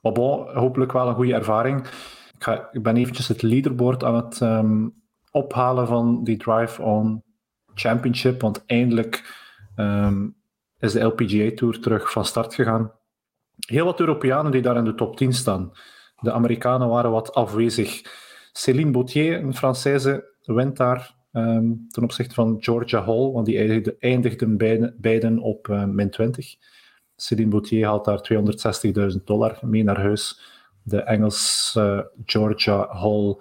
Hopelijk wel een goede ervaring. Ik, ga, ik ben eventjes het leaderboard aan het um, ophalen van die Drive-On Championship, want eindelijk um, is de LPGA Tour terug van start gegaan. Heel wat Europeanen die daar in de top 10 staan. De Amerikanen waren wat afwezig. Céline Bautier, een Française, wint daar um, ten opzichte van Georgia Hall, want die eindigden, beiden, op uh, min 20. Céline Bautier haalt daar 260.000 dollar mee naar huis de Engelse Georgia Hall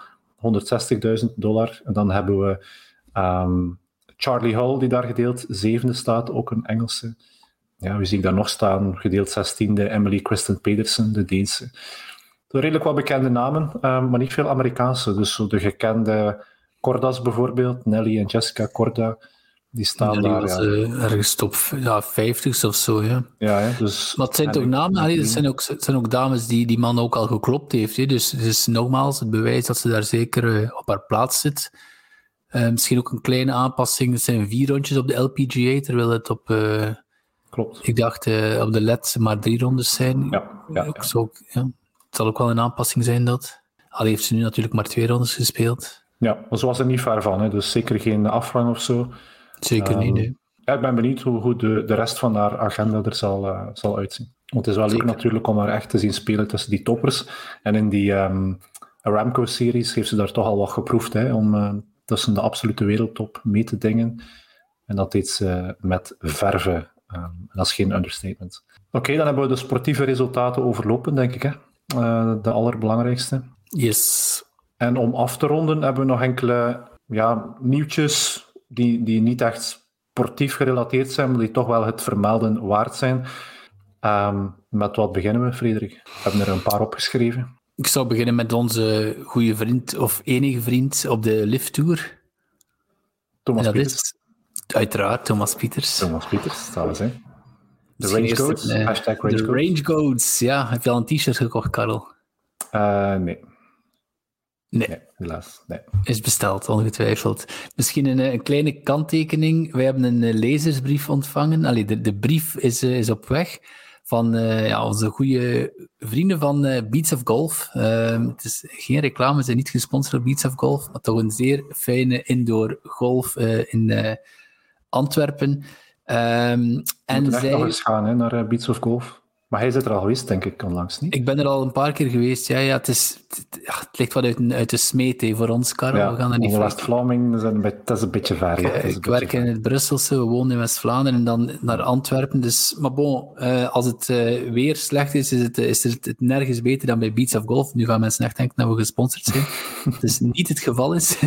160.000 dollar. En dan hebben we um, Charlie Hall, die daar gedeeld zevende staat, ook een Engelse. Ja, wie zie ik daar nog staan? Gedeeld zestiende, Emily Kristen Pedersen, de Deense. Redelijk wat bekende namen, um, maar niet veel Amerikaanse. Dus zo de gekende Cordas bijvoorbeeld, Nelly en Jessica Corda. Die staan daar. Was, ja. uh, ergens top ja, 50 of zo. Ja. Ja, hè, dus, maar het zijn toch namen? Allee, het, zijn ook, het zijn ook dames die die man ook al geklopt heeft. Hè. Dus het is nogmaals het bewijs dat ze daar zeker uh, op haar plaats zit. Uh, misschien ook een kleine aanpassing. Het zijn vier rondjes op de LPGA, terwijl het op. Uh, Klopt. Ik dacht op de LED maar drie rondes zijn. Ja, ja, ook Zo, ja. Het zal ook wel een aanpassing zijn dat. Al heeft ze nu natuurlijk maar twee rondes gespeeld. Ja, maar zo was er niet ver van. Hè. Dus zeker geen afrang of zo. Zeker niet, Ehm, nee. Ja, ik ben benieuwd hoe, hoe de, de rest van haar agenda er zal, eh, zal uitzien. Want het is wel leuk natuurlijk om haar echt te zien spelen tussen die toppers. En in die ehm Aramco-series heeft ze daar toch al wat geproefd, hè, om eh, tussen de absolute wereldtop mee te dingen. En dat deed ze met verve. En dat is geen understatement. Oké, dan hebben we de sportieve resultaten overlopen, denk ik. Hè? Eh, de allerbelangrijkste. Yes. En om af te ronden hebben we nog enkele ja, nieuwtjes die, die niet echt sportief gerelateerd zijn, maar die toch wel het vermelden waard zijn. Ehm, met wat beginnen we, Frederik? We hebben er een paar opgeschreven. Ik zou beginnen met onze goede vriend, of enige vriend op de Lift Tour. Thomas En dat Pieters. is uiteraard Thomas Pieters. Thomas Pieters, eens, hè. De Range eh, hashtag Range De ja. Heb je al een t-shirt gekocht, Karel? Eh, nee, Nee, nee, helaas. Nee. is besteld, ongetwijfeld. Misschien een, eh, een kleine kanttekening. Wij hebben een lezersbrief ontvangen. Allee, de, de brief is, is op weg van ja, onze goede vrienden van Beats of Golf. Ehm, het is geen reclame, we zijn niet gesponsord door Beats of Golf, maar toch een zeer fijne indoor golf in Antwerpen. We en echt nog zij... eens gaan hè, naar eh, Beats of Golf. Maar hij zit er al geweest, denk ik, onlangs niet. Ik ben er al een paar keer geweest. Ja, ja, het, is, het, ligt wat uit, de smeet hè, voor ons, Karel. we gaan er niet onze voor. West-Vlaming, dat is een beetje- dat is een beetje ver. Dat Ik beetje werk in het Brusselse, we wonen in West-Vlaanderen en dan naar Antwerpen. Dus, maar bon, eh, als het eh, weer slecht is, is het, is het, nergens beter dan bij Beats of Golf. Nu gaan mensen echt denken dat we gesponsord zijn. (laughs) Het is niet het geval is.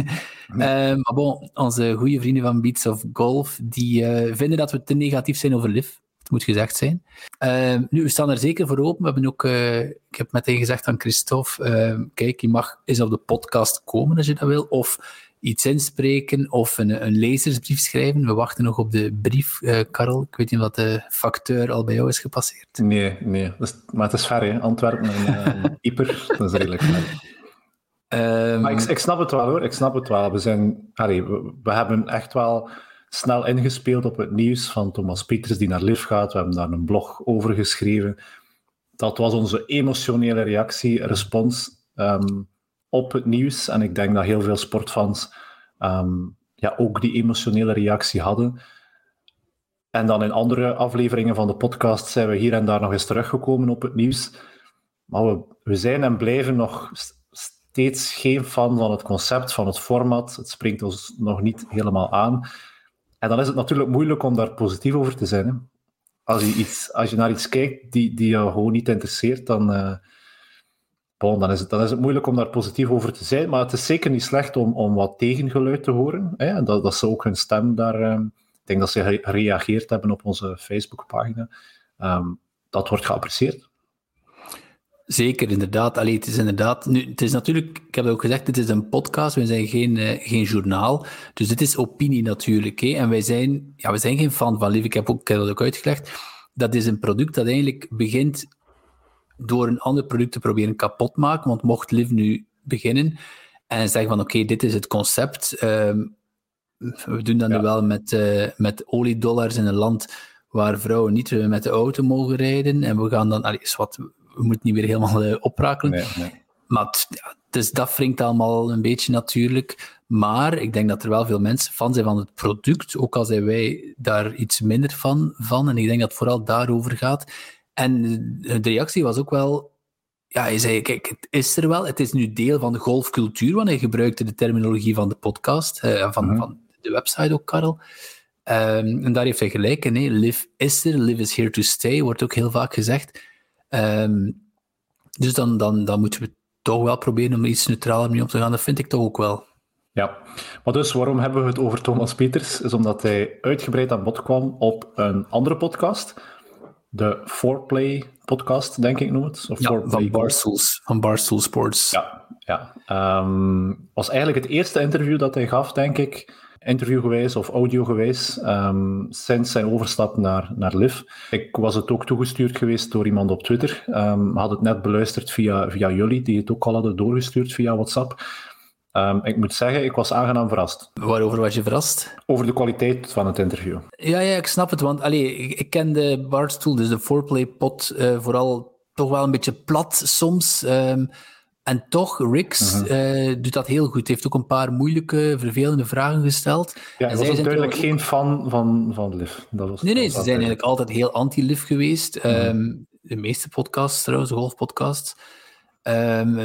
Eh, maar bon, onze goede vrienden van Beats of Golf, die eh, vinden dat we te negatief zijn over LIV. Moet gezegd zijn. Eh, nu, we staan er zeker voor open. We hebben ook, eh, ik heb meteen gezegd aan Christophe, eh, kijk, je mag eens op de podcast komen als je dat wil, of iets inspreken, of een, een lezersbrief schrijven. We wachten nog op de brief, eh Karel. Ik weet niet of de facteur al bij jou is gepasseerd. Nee, nee. Is- maar het is ver, hè. Antwerpen en eh, (laughs) Ieper, dat is redelijk ver. Ehm, Maar ik, ik snap het wel hoor, ik snap het wel. We, zijn, allee, we, we hebben echt wel snel ingespeeld op het nieuws van Thomas Pieters die naar LIV gaat. We hebben daar een blog over geschreven. Dat was onze emotionele reactie, respons ehm, op het nieuws. En ik denk dat heel veel sportfans ehm, ja, ook die emotionele reactie hadden. En dan in andere afleveringen van de podcast zijn we hier en daar nog eens teruggekomen op het nieuws. Maar we, we zijn en blijven nog st- steeds geen fan van het concept, van het format. Het springt ons nog niet helemaal aan. En dan is het natuurlijk moeilijk om daar positief over te zijn. Hè? Als, je iets, als je naar iets kijkt die, die je gewoon niet interesseert, dan, bon, dan, is het, dan is het moeilijk om daar positief over te zijn. Maar het is zeker niet slecht om, om wat tegengeluid te horen. Hè? Dat, dat ze ook hun stem daar... eh, ik denk dat ze ge- gereageerd hebben op onze Facebookpagina. Ehm, dat wordt geapprecieerd. Zeker, inderdaad. Allee, het is inderdaad... Nu, het is natuurlijk... Ik heb ook gezegd, het is een podcast. We zijn geen, eh, geen journaal. Dus dit is opinie natuurlijk. Hè. En wij zijn, ja, we zijn geen fan van Liv. Ik heb, ook, ik heb dat ook uitgelegd. Dat is een product dat eigenlijk begint door een ander product te proberen kapot te maken. Want mocht Liv nu beginnen en zeggen van oké, dit is het concept. ehm, we doen dat Ja. nu wel met, eh, met oliedollars in een land waar vrouwen niet met de auto mogen rijden. En we gaan dan... Allee, is wat, we moeten niet weer helemaal eh, oprakelen. Nee, nee. Maar ja, dus dat wringt allemaal een beetje natuurlijk. Maar ik denk dat er wel veel mensen fan zijn van het product, ook al zijn wij daar iets minder van. van. En ik denk dat het vooral daarover gaat. En de reactie was ook wel... Ja, hij zei, kijk, het is er wel. Het is nu deel van de golfcultuur, want hij gebruikte de terminologie van de podcast, eh, van, Mhm. van de website ook, Karel. Ehm, en daar heeft hij gelijk in. hè. Live is er, live is here to stay, wordt ook heel vaak gezegd. Ehm, dus dan, dan, dan moeten we toch wel proberen om er iets neutraler mee om te gaan. Dat vind ik toch ook wel. Ja, maar dus waarom hebben we het over Thomas Pieters? Is omdat hij uitgebreid aan bod kwam op een andere podcast. De Foreplay podcast, denk ik noem het. Of Ja, van. Barstools, van Barstool Sports. Ja, ja. Ehm, was eigenlijk het eerste interview dat hij gaf, denk ik. Interviewgewijs of audiogewijs, ehm sinds zijn overstap naar, naar LIV. Ik was het ook toegestuurd geweest door iemand op Twitter. Ehm had het net beluisterd via, via jullie, die het ook al hadden doorgestuurd via WhatsApp. Ehm, ik moet zeggen, ik was aangenaam verrast Waarover was je verrast? over de kwaliteit van het interview. Ja, ja, ik snap het. Want allee, ik, ik ken de Barstool, dus de foreplay pot, eh, vooral toch wel een beetje plat soms. En toch, Rix Mhm. eh, doet dat heel goed. Hij heeft ook een paar moeilijke, vervelende vragen gesteld. Ja, En hij zij was ook zijn duidelijk geen fan van, van Liv. Dat was, Nee, nee, ze zijn eigenlijk altijd heel anti-liv geweest. Mhm. Ehm, de meeste podcasts trouwens, golfpodcasts. Ehm,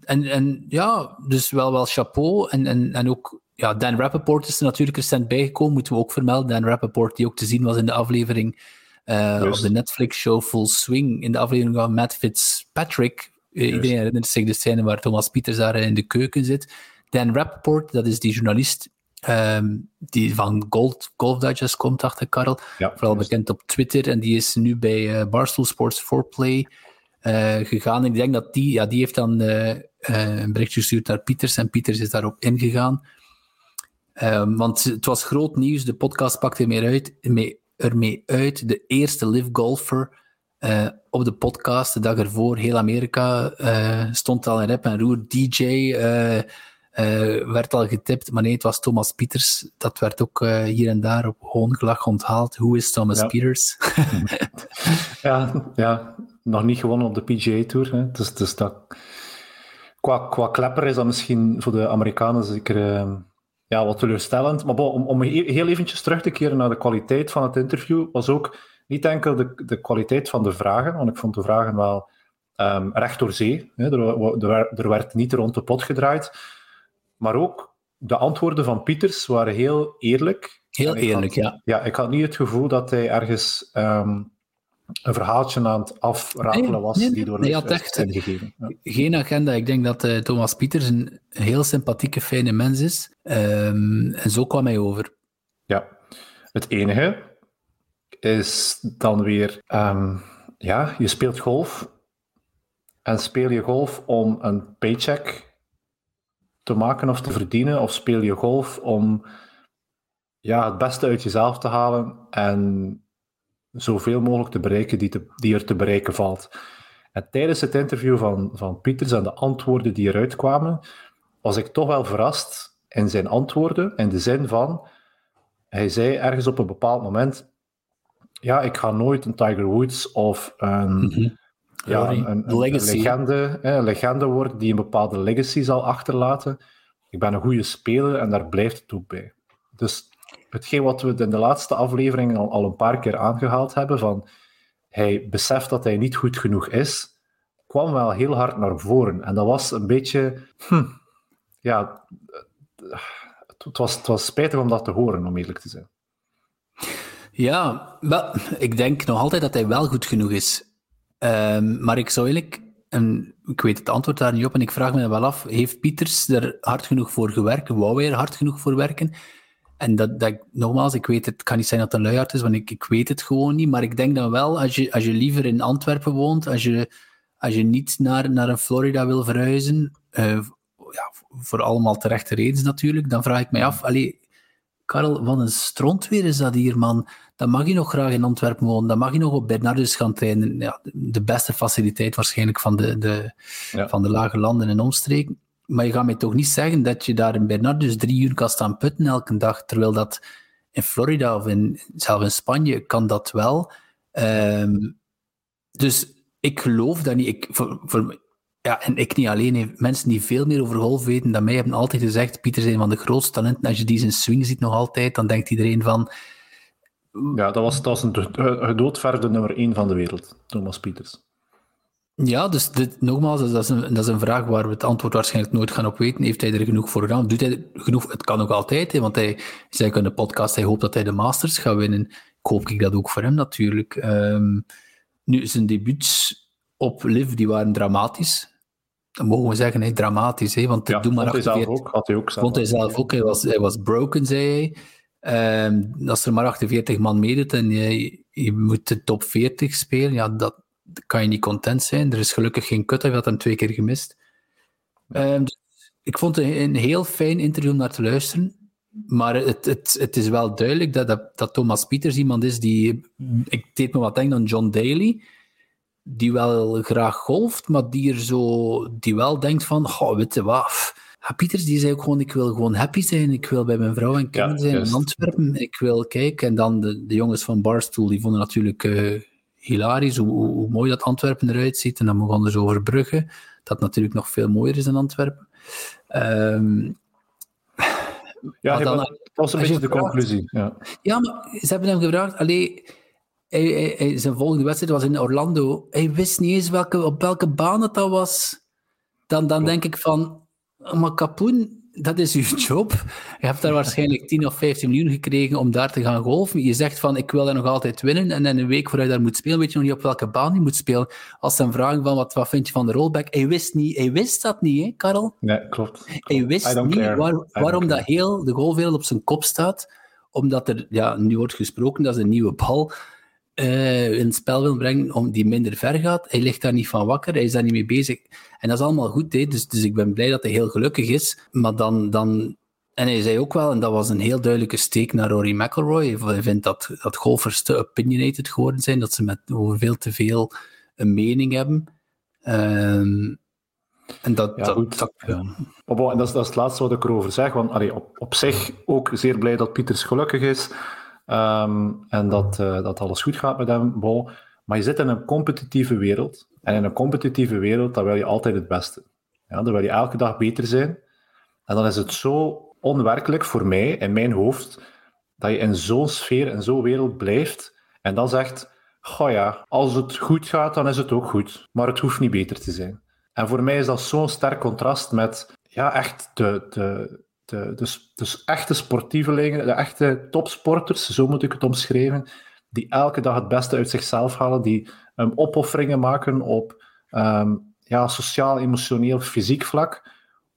en, en ja, dus wel wel chapeau. En, en, en ook ja, Dan Rappaport is er natuurlijk recent bijgekomen, moeten we ook vermelden. Dan Rappaport, die ook te zien was in de aflevering Juist. op de Netflix-show Full Swing, in de aflevering van Matt Fitzpatrick. Eh, iedereen herinnert zich de scène waar Thomas Pieters daar in de keuken zit. Dan Rappaport, dat is die journalist ehm, die van Gold, Golf Digest komt, dacht ik, Karel. Ja, Vooral juist. bekend op Twitter. En die is nu bij eh, Barstool Sports 4Play eh, gegaan. Ik denk dat die, ja, die heeft dan eh, eh, een berichtje gestuurd naar Pieters. En Pieters is daarop ingegaan. Ehm, want het was groot nieuws. De podcast pakte meer uit, mee, ermee uit. De eerste live golfer eh, op de podcast. De dag ervoor, heel Amerika eh, stond al in rep en roer. DJ eh, werd al getipt, maar nee, het was Thomas Pieters. Dat werd ook hier en daar op hoongelach onthaald. Hoe is Thomas Ja. Pieters? (laughs) Ja, ja, nog niet gewonnen op de PGA Tour. Hè. Dus, dus dat, qua, qua klepper is dat misschien voor de Amerikanen zeker ja, wat teleurstellend. Maar bon, om, om he- heel eventjes terug te keren naar de kwaliteit van het interview, was ook niet enkel de, de kwaliteit van de vragen, want ik vond de vragen wel ehm, recht door zee. Hè. Er, er, werd- er werd niet rond de pot gedraaid. Maar ook de antwoorden van Pieters waren heel eerlijk. Heel eerlijk, had- ja. ja, ik had niet het gevoel dat hij ergens ehm, een verhaaltje aan het afratelen Nee, was nee, die door nee, had echt- ingegeven. Ja. Geen agenda. Ik denk dat eh, Thomas Pieters een heel sympathieke, fijne mens is. Ehm, en zo kwam hij over. ja. Het enige is dan weer, ehm, ja, je speelt golf en speel je golf om een paycheck te maken of te verdienen, of speel je golf om ja, het beste uit jezelf te halen en zoveel mogelijk te bereiken die, die er te bereiken valt. En tijdens het interview van, van Pieters en de antwoorden die eruit kwamen, was ik toch wel verrast in zijn antwoorden, in de zin van, hij zei ergens op een bepaald moment, ja, ik ga nooit een Tiger Woods of een, ja, Rory, een, legende, hè, legende worden die een bepaalde legacy zal achterlaten. Ik ben een goede speler en daar blijft het ook bij. Dus hetgeen wat we in de laatste aflevering al, al een paar keer aangehaald hebben, van hij beseft dat hij niet goed genoeg is, kwam wel heel hard naar voren. En dat was een beetje, hm, ja, het was, het was spijtig om dat te horen, om eerlijk te zijn. Ja, ik denk nog altijd dat hij wel goed genoeg is. Ehm, maar ik zou eigenlijk, en ik weet het antwoord daar niet op, en ik vraag me wel af, heeft Pieters er hard genoeg voor gewerkt? Wou hij er hard genoeg voor werken? En dat, dat, nogmaals, ik weet het, het kan niet zijn dat het een luiaard is, want ik, ik weet het gewoon niet. Maar ik denk dan wel, als je, als je liever in Antwerpen woont, als je, als je niet naar, naar een Florida wil verhuizen, eh, ja, voor allemaal terechte redenen natuurlijk, dan vraag ik mij af, allee, Karel, wat een strontweer is dat hier, man. Dan mag je nog graag in Antwerpen wonen. Dan mag je nog op Bernardus gaan trainen. Ja, de beste faciliteit waarschijnlijk van de, de, Ja. van de lage landen en omstreken. Maar je gaat mij toch niet zeggen dat je daar in Bernardus drie uur kan staan putten elke dag, terwijl dat in Florida of in, zelfs in Spanje kan dat wel. Ehm, dus ik geloof dat niet. Ik, voor, voor, ja, en ik niet alleen. Mensen die veel meer over golf weten dan mij hebben altijd gezegd: Pieter is een van de grootste talenten. Als je die zijn swing ziet nog altijd, dan denkt iedereen van. Ja, dat was, dat was een gedoodverfde nummer één van de wereld, Thomas Pieters. Ja, dus dit, nogmaals, dat is, een, dat is een vraag waar we het antwoord waarschijnlijk nooit gaan op weten. Heeft hij er genoeg voor gedaan? Doet hij er genoeg? Het kan ook altijd, hè, want hij zei ook in de podcast, hij hoopt dat hij de Masters gaat winnen. Ik hoop ik dat ook voor hem natuurlijk. Ehm, nu, zijn debuuts op Liv, die waren dramatisch. Dat mogen we zeggen, hè, dramatisch, hè, want Ja, maar vond hij zelf 48 ook. Had hij ook zelf. Vond hij zelf ook. Hij was, hij was broken, zei hij. Ehm, als er maar 48 man meedoet en je, je moet de top 40 spelen, ja, dat kan je niet content zijn. Er is gelukkig geen cut, hij had hem twee keer gemist. Ehm, dus ik vond het een, een heel fijn interview om naar te luisteren. Maar het, het, het is wel duidelijk dat, dat, dat Thomas Pieters iemand is die... Ik deed me wat denken aan John Daly, die wel graag golft, maar die, er zo, die wel denkt van, oh, weet je wat... Pieters die zei ook gewoon, ik wil gewoon happy zijn. Ik wil bij mijn vrouw en kinderen zijn juist. in Antwerpen. Ik wil kijken. En dan de, de jongens van Barstool, die vonden natuurlijk eh, hilarisch hoe, hoe, mooi dat Antwerpen eruit ziet. En dan begonnen ze over Brugge, dat natuurlijk nog veel mooier is dan Antwerpen. Um, ja, dan, dat was een beetje de conclusie. Ja. ja, maar ze hebben hem gevraagd, allee, hij, hij, zijn volgende wedstrijd was in Orlando. Hij wist niet eens welke, op welke baan het dat was. Dan, dan denk ik van, maar Kapoen, dat is uw (laughs) job. Je hebt daar waarschijnlijk 10 of 15 miljoen gekregen om daar te gaan golfen. Je zegt van, ik wil daar nog altijd winnen. En in een week vooruit daar moet spelen, weet je nog niet op welke baan je moet spelen. Als ze hem vragen van, wat, wat vind je van de rollback? Hij wist, niet, hij wist dat niet, hè, Karel? Nee, klopt. Hij wist niet waarom dat heel de golfwereld op zijn kop staat. Omdat er, ja, nu wordt gesproken, dat is een nieuwe bal uh, in het spel wil brengen om die minder ver gaat. Hij ligt daar niet van wakker, hij is daar niet mee bezig. En dat is allemaal goed, hè? Dus, dus ik ben blij dat hij heel gelukkig is. Maar dan, dan... En hij zei ook wel, en dat was een heel duidelijke steek naar Rory McIlroy, hij vindt dat, dat golfers te opinionated geworden zijn, dat ze met over veel te veel een mening hebben. Um, en dat, ja, dat, dat ja. en dat, is, dat is het laatste wat ik erover zeg. Want allee, op, op zich ook zeer blij dat Pieters gelukkig is. Ehm, en dat, uh, dat alles goed gaat met hem. Maar je zit in een competitieve wereld. En in een competitieve wereld, dan wil je altijd het beste. Ja, dan wil je elke dag beter zijn. En dan is het zo onwerkelijk voor mij, in mijn hoofd, dat je in zo'n sfeer, in zo'n wereld blijft. En dan zegt, goh ja, als het goed gaat, dan is het ook goed. Maar het hoeft niet beter te zijn. En voor mij is dat zo'n sterk contrast met ja, echt de, de, dus, dus echte sportievelingen, de echte topsporters, zo moet ik het omschrijven, die elke dag het beste uit zichzelf halen, die um, opofferingen maken op um, ja, sociaal, emotioneel, fysiek vlak,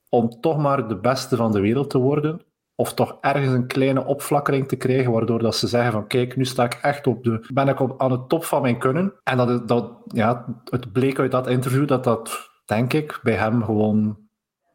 om toch maar de beste van de wereld te worden, of toch ergens een kleine opflakkering te krijgen, waardoor dat ze zeggen van kijk, nu sta ik echt op de, ben ik op, aan de top van mijn kunnen. En dat, dat, ja, het bleek uit dat interview dat dat, denk ik, bij hem gewoon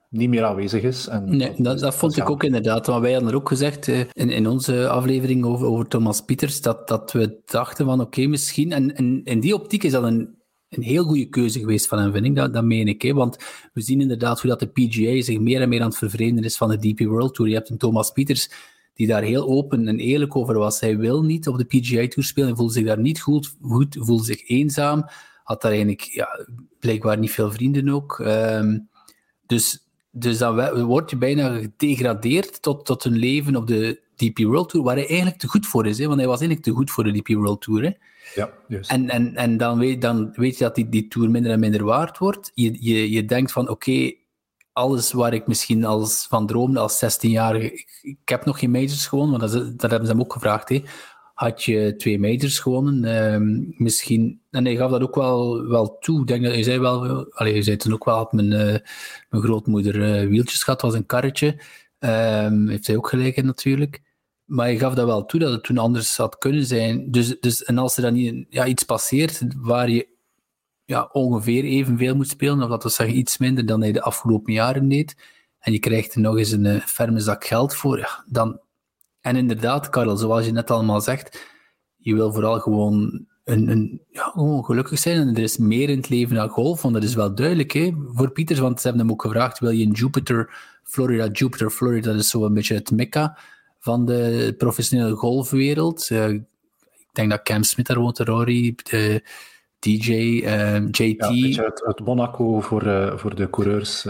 niet meer aanwezig is. En nee, dat, dat, vond ik ook inderdaad. Want wij hadden er ook gezegd uh, in, in onze aflevering over, over Thomas Pieters, dat, dat we dachten van oké, misschien... En, en in die optiek is dat een, een heel goede keuze geweest van hem, vind ik. Dat, dat meen ik. Hè? Want we zien inderdaad hoe dat de PGA zich meer en meer aan het vervreemden is van de DP World Tour. Je hebt een Thomas Pieters die daar heel open en eerlijk over was. Hij wil niet op de PGA Tour spelen. Hij voelde zich daar niet goed, goed voelde zich eenzaam. Had daar eigenlijk ja, blijkbaar niet veel vrienden ook. Um, dus dus dan word je bijna gedegradeerd tot, tot een leven op de DP World Tour, waar hij eigenlijk te goed voor is. Hè? Want hij was eigenlijk te goed voor de DP World Tour. Hè? Ja, juist. En, en, en dan, weet, dan weet je dat die, die tour minder en minder waard wordt. Je, je, je denkt van, oké, alles waar ik misschien als van droomde als 16-jarige... Ik, ik, heb nog geen majors gewonnen, want dat, dat hebben ze hem ook gevraagd. Hè? Had je twee majors gewonnen. Uh, misschien, en hij gaf dat ook wel, wel toe. Ik denk dat hij zei wel, allee, hij zei toen ook wel, dat mijn, uh, mijn grootmoeder uh, wieltjes gehad, was een karretje. Um, heeft hij ook gelijk in natuurlijk. Maar hij gaf dat wel toe, dat het toen anders had kunnen zijn. Dus, dus, en als er dan niet, ja, iets passeert waar je ja, ongeveer evenveel moet spelen, of dat we zeggen iets minder dan hij de afgelopen jaren deed, en je krijgt er nog eens een uh, ferme zak geld voor, dan, en inderdaad, Karel, zoals je net allemaal zegt, je wil vooral gewoon, een, een, ja, gewoon gelukkig zijn. En er is meer in het leven dan golf, want dat is wel duidelijk hè, voor Pieters, want ze hebben hem ook gevraagd, wil je in Jupiter, Florida, Jupiter, Florida, dat is zo een beetje het mekka van de professionele golfwereld. Uh, ik denk dat Cam Smith daar woont, Rory, DJ, eh, JT. Ja, het, het, Monaco voor, uh, voor de coureurs.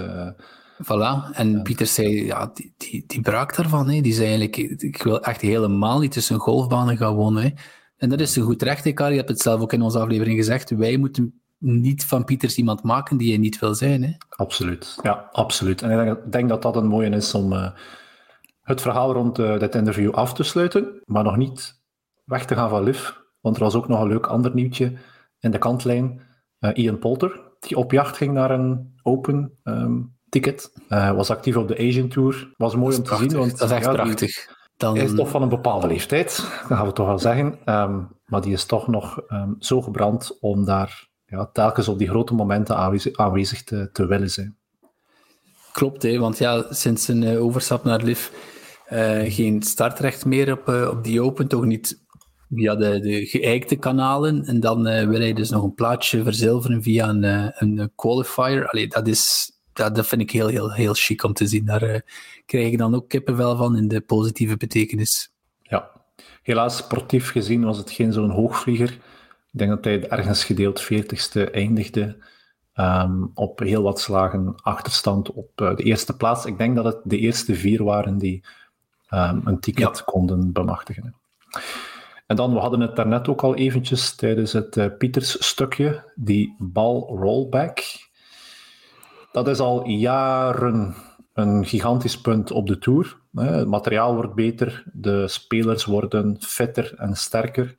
Voilà. En Pieter zei, ja, die, die, die braak daarvan. Hè. Die zei eigenlijk, ik wil echt helemaal niet tussen golfbanen gaan wonen. Hè. En dat is een goed recht, Karl. Je hebt het zelf ook in onze aflevering gezegd. Wij moeten niet van Pieters iemand maken die je niet wil zijn. Hè. Absoluut. Ja, absoluut. En ik denk, denk dat dat een mooie is om uh, het verhaal rond uh, dit interview af te sluiten, maar nog niet weg te gaan van Liv. Want er was ook nog een leuk ander nieuwtje in de kantlijn. Uh, Ian Polter, die op jacht ging naar een open um, ticket. Uh, was actief op de Asian Tour. Was mooi om te zien. Want, dat is echt prachtig. Dan... Hij is toch van een bepaalde leeftijd, dat gaan we toch wel zeggen. Um, maar die is toch nog um, zo gebrand om daar ja, telkens op die grote momenten aanwezig, aanwezig te, te, willen zijn. Klopt, hè, want ja, sinds een uh, overstap naar LIV uh, geen startrecht meer op, uh, op die Open, toch niet via de, de geëikte kanalen. En dan wil hij dus nog een plaatsje verzilveren via een, een qualifier. Allee, dat is dat, dat vind ik heel, heel, heel chic om te zien. Daar uh, krijg ik dan ook kippenvel van in de positieve betekenis. Ja, helaas sportief gezien was het geen zo'n hoogvlieger, Ik denk dat hij ergens gedeeld 40ste eindigde. Ehm, op heel wat slagen achterstand op de eerste plaats. Ik denk dat het de eerste vier waren die um, een ticket konden bemachtigen. En dan, we hadden het daarnet ook al eventjes tijdens het uh, Pieters stukje, die bal rollback. Dat is al jaren een gigantisch punt op de Tour. Het materiaal wordt beter, de spelers worden fitter en sterker.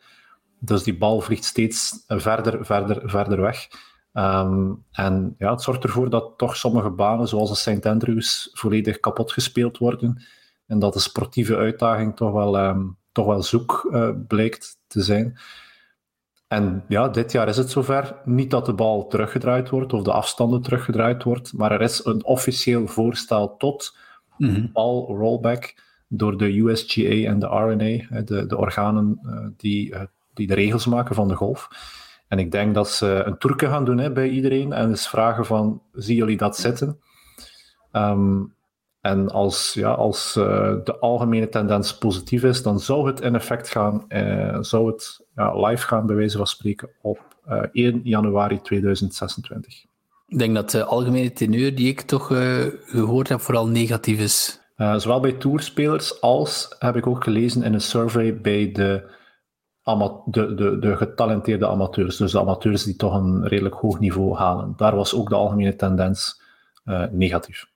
Dus die bal vliegt steeds verder, verder, verder weg. Um, en ja, het zorgt ervoor dat toch sommige banen, zoals de St. Andrews, volledig kapot gespeeld worden. En dat de sportieve uitdaging toch wel, um, toch wel zoek uh, blijkt te zijn. En ja, dit jaar is het zover. Niet dat de bal teruggedraaid wordt of de afstanden teruggedraaid wordt, maar er is een officieel voorstel tot mm bal rollback door de USGA en de RNA, de, de organen uh, die, uh, die de regels maken van de golf. En ik denk dat ze een toerke gaan doen hè, bij iedereen en eens vragen van, zien jullie dat zitten? Um, en als, ja, als uh, de algemene tendens positief is, dan zou het in effect gaan, uh, zou het ja, live gaan, bij wijze van spreken, op uh, 1 januari 2026. Ik denk dat de algemene teneur die ik toch gehoord heb, vooral negatief is. zowel bij tourspelers als, heb ik ook gelezen in een survey bij de, de, de, de getalenteerde amateurs. Dus de amateurs die toch een redelijk hoog niveau halen. Daar was ook de algemene tendens negatief.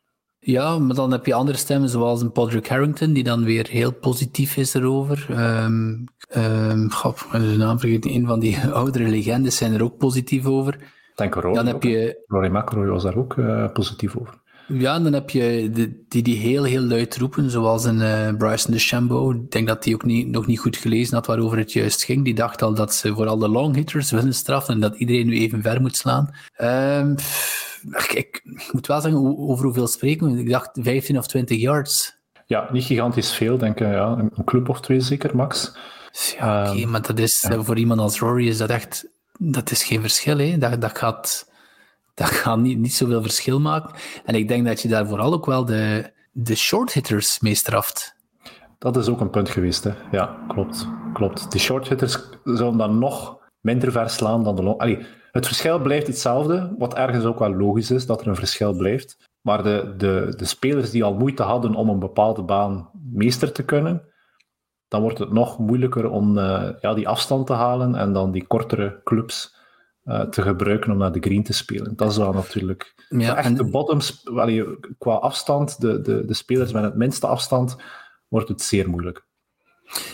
Ja, maar dan heb je andere stemmen, zoals een Patrick Harrington, die dan weer heel positief is erover. Um, um, God, de naam een van die (laughs) oudere legendes zijn er ook positief over. Denk Rory. Dan heb je... Rory McIlroy was daar ook uh, positief over. Ja, en dan heb je de, die die heel, heel luid roepen, zoals een uh, Bryson DeChambeau. Ik denk dat hij ook niet, nog niet goed gelezen had waarover het juist ging. Die dacht al dat ze vooral de long hitters willen straffen en dat iedereen nu even ver moet slaan. Um, ik, moet wel zeggen, over hoeveel spreken we? Ik dacht 15 of 20 yards. Ja, niet gigantisch veel, denk ik. Ja. Een club of twee zeker, max. Ja, oké, um, maar dat is, voor iemand als Rory is dat echt... Dat is geen verschil, hè. Dat, dat gaat, dat gaat niet, niet zoveel verschil maken. En ik denk dat je daar vooral ook wel de, de short hitters mee straft. Dat is ook een punt geweest, hè. Ja, klopt. klopt. Die short hitters zullen dan nog minder ver slaan dan de long... Allee, het verschil blijft hetzelfde, wat ergens ook wel logisch is dat er een verschil blijft. Maar de, de, de spelers die al moeite hadden om een bepaalde baan meester te kunnen, dan wordt het nog moeilijker om uh, ja, die afstand te halen en dan die kortere clubs uh, te gebruiken om naar de green te spelen. Dat is wel natuurlijk... Ja, echt en... de bottoms, qua afstand, de, de, de spelers met het minste afstand, wordt het zeer moeilijk.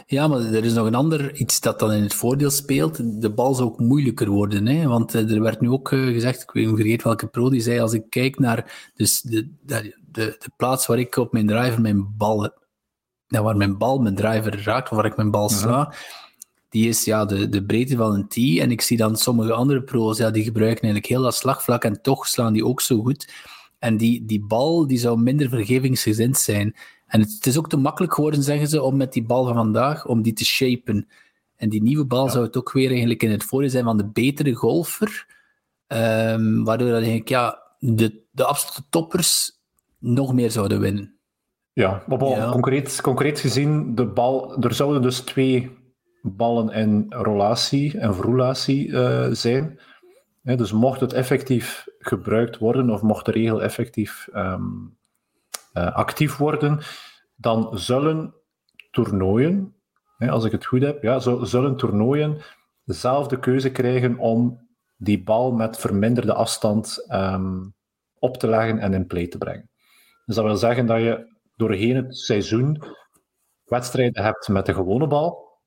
Ja, maar er is nog een ander iets dat dan in het voordeel speelt. De bal zou ook moeilijker worden. Hè? Want eh, er werd nu ook eh, gezegd, ik weet niet vergeet welke pro, die zei als ik kijk naar dus de, de, de, de plaats waar ik op mijn driver mijn bal, nou, waar mijn bal mijn driver raakt, waar ik mijn bal sla, die is ja, de, de breedte van een tee. En ik zie dan sommige andere pro's, ja, die gebruiken eigenlijk heel dat slagvlak en toch slaan die ook zo goed. En die, die bal die zou minder vergevingsgezind zijn. En het, is ook te makkelijk geworden, zeggen ze, om met die bal van vandaag, om die te shapen. En die nieuwe bal zou het ook weer eigenlijk in het voordeel zijn van de betere golfer. Um, waardoor dat eigenlijk, ja, de, de absolute toppers nog meer zouden winnen. Ja, maar ja. Concreet, concreet gezien, de bal, er zouden dus twee ballen in rollatie en verroulatie uh, zijn. dus mocht het effectief gebruikt worden, of mocht de regel effectief um, uh, actief worden, dan zullen toernooien, als ik het goed heb, ja, zullen toernooien dezelfde keuze krijgen om die bal met verminderde afstand um, op te leggen en in play te brengen. Dus dat wil zeggen dat je doorheen het seizoen wedstrijden hebt met de gewone bal,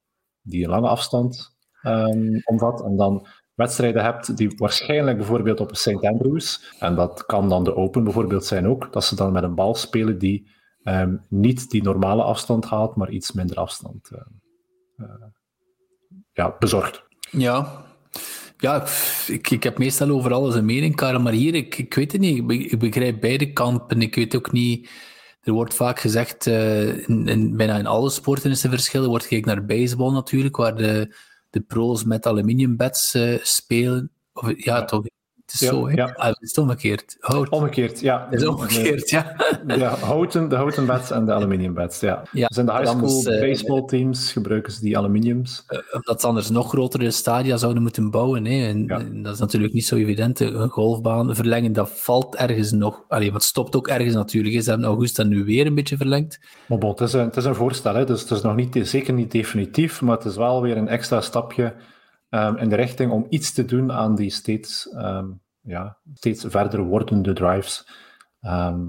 die een lange afstand um, omvat, en dan wedstrijden hebt die waarschijnlijk bijvoorbeeld op St. Andrews, en dat kan dan de Open bijvoorbeeld zijn ook, dat ze dan met een bal spelen die um, niet die normale afstand haalt, maar iets minder afstand uh, uh, ja, bezorgt. Ja, ja, ik, ik heb meestal over alles een mening, Karel, maar hier, ik, ik weet het niet. Ik, begrijp beide kampen. Ik weet ook niet... Er wordt vaak gezegd, in, in, bijna in alle sporten is er verschil. Er wordt gekeken naar baseball natuurlijk, waar de, de pro's met aluminium beds spelen. Of, ja, toch. Het is zo, hè? ja. Ah, het is omgekeerd. Hout. Omgekeerd, ja. Het is omgekeerd, ja. De, houten, de houten beds en de aluminium beds, ja. Ja, dus in de high school anders, eh, baseball teams gebruiken ze die aluminiums. Eh, Omdat ze anders nog grotere stadia zouden moeten bouwen. Hè. En, Ja. en dat is natuurlijk niet zo evident. Een golfbaan verlengen, dat valt ergens nog. Allee, maar het stopt ook ergens natuurlijk. hè. Ze hebben Augusta nu weer een beetje verlengd. Maar bon, het is een, het is een voorstel, hè, dus het is nog niet, zeker niet definitief, maar het is wel weer een extra stapje ehm, in de richting om iets te doen aan die steeds, ehm, ja, steeds verder wordende drives. ehm,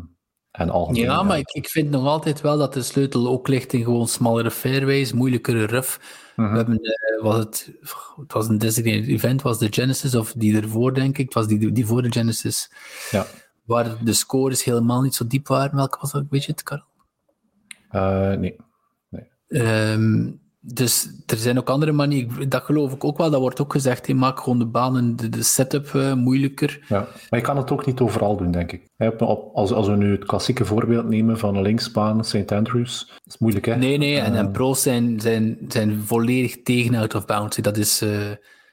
en algemeen, Ja, maar ik, ik vind nog altijd wel dat de sleutel ook ligt in gewoon smallere fairways, moeilijkere rough. Mhm. We hebben, eh, was het, het was een designated event, was de Genesis, of die ervoor, denk ik. Het was die, die voor de Genesis, Ja. waar de scores helemaal niet zo diep waren. Welke was dat? Weet je het, Karel? Eh, nee. Ehm, dus er zijn ook andere manieren. Dat geloof ik ook wel. Dat wordt ook gezegd. Hey, maak gewoon de banen, de, de setup eh, moeilijker. Ja, maar je kan het ook niet overal doen, denk ik. Als, als we nu het klassieke voorbeeld nemen van een linksbaan, St. Andrews, dat is moeilijk, hè? Nee, nee. En, en Eh, pro's zijn, zijn, zijn volledig tegen out of bounds. Dat is, eh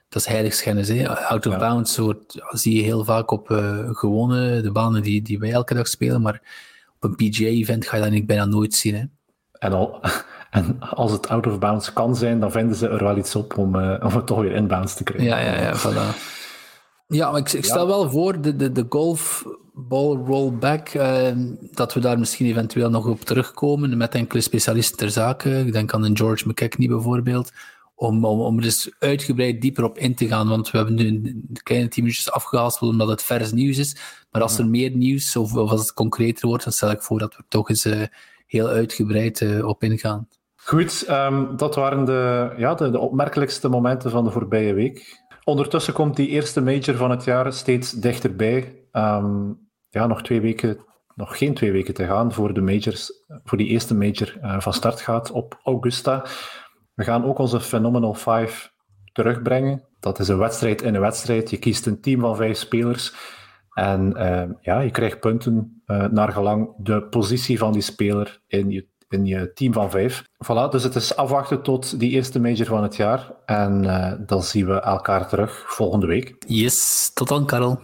dat is heiligschennis. Hè. Out of Ja. bounds wordt, zie je heel vaak op eh, gewone de banen die, die wij elke dag spelen. Maar op een PGA-event ga je dat bijna nooit zien. Hè. En, al, (laughs) en als het out of bounds kan zijn, dan vinden ze er wel iets op om, eh, om het toch weer inbounds te krijgen. Ja, ja, ja, voilà. Ja, maar ik, ik stel wel voor, de, de, de golfball rollback, eh, dat we daar misschien eventueel nog op terugkomen met enkele specialisten ter zake. Ik denk aan een George McKechnie bijvoorbeeld, om, om, om er eens uitgebreid dieper op in te gaan, want we hebben nu een kleine tien minuutjes afgehaald omdat het vers nieuws is. Maar als er meer nieuws, of, of als het concreter wordt, dan stel ik voor dat we er toch eens eh, heel uitgebreid op ingaan. Goed, ehm, dat waren de, ja, de, de opmerkelijkste momenten van de voorbije week. Ondertussen komt die eerste major van het jaar steeds dichterbij. Ehm, ja, nog twee weken, nog geen twee weken te gaan voor de majors, voor die eerste major eh, van start gaat op Augusta. We gaan ook onze Phenomenal 5 terugbrengen. Dat is een wedstrijd in een wedstrijd. Je kiest een team van vijf spelers. En ehm, ja, je krijgt punten eh, naar gelang de positie van die speler in je, in je team van vijf. Voilà, dus het is afwachten tot die eerste major van het jaar. En eh, dan zien we elkaar terug volgende week. Yes, tot dan, Karel.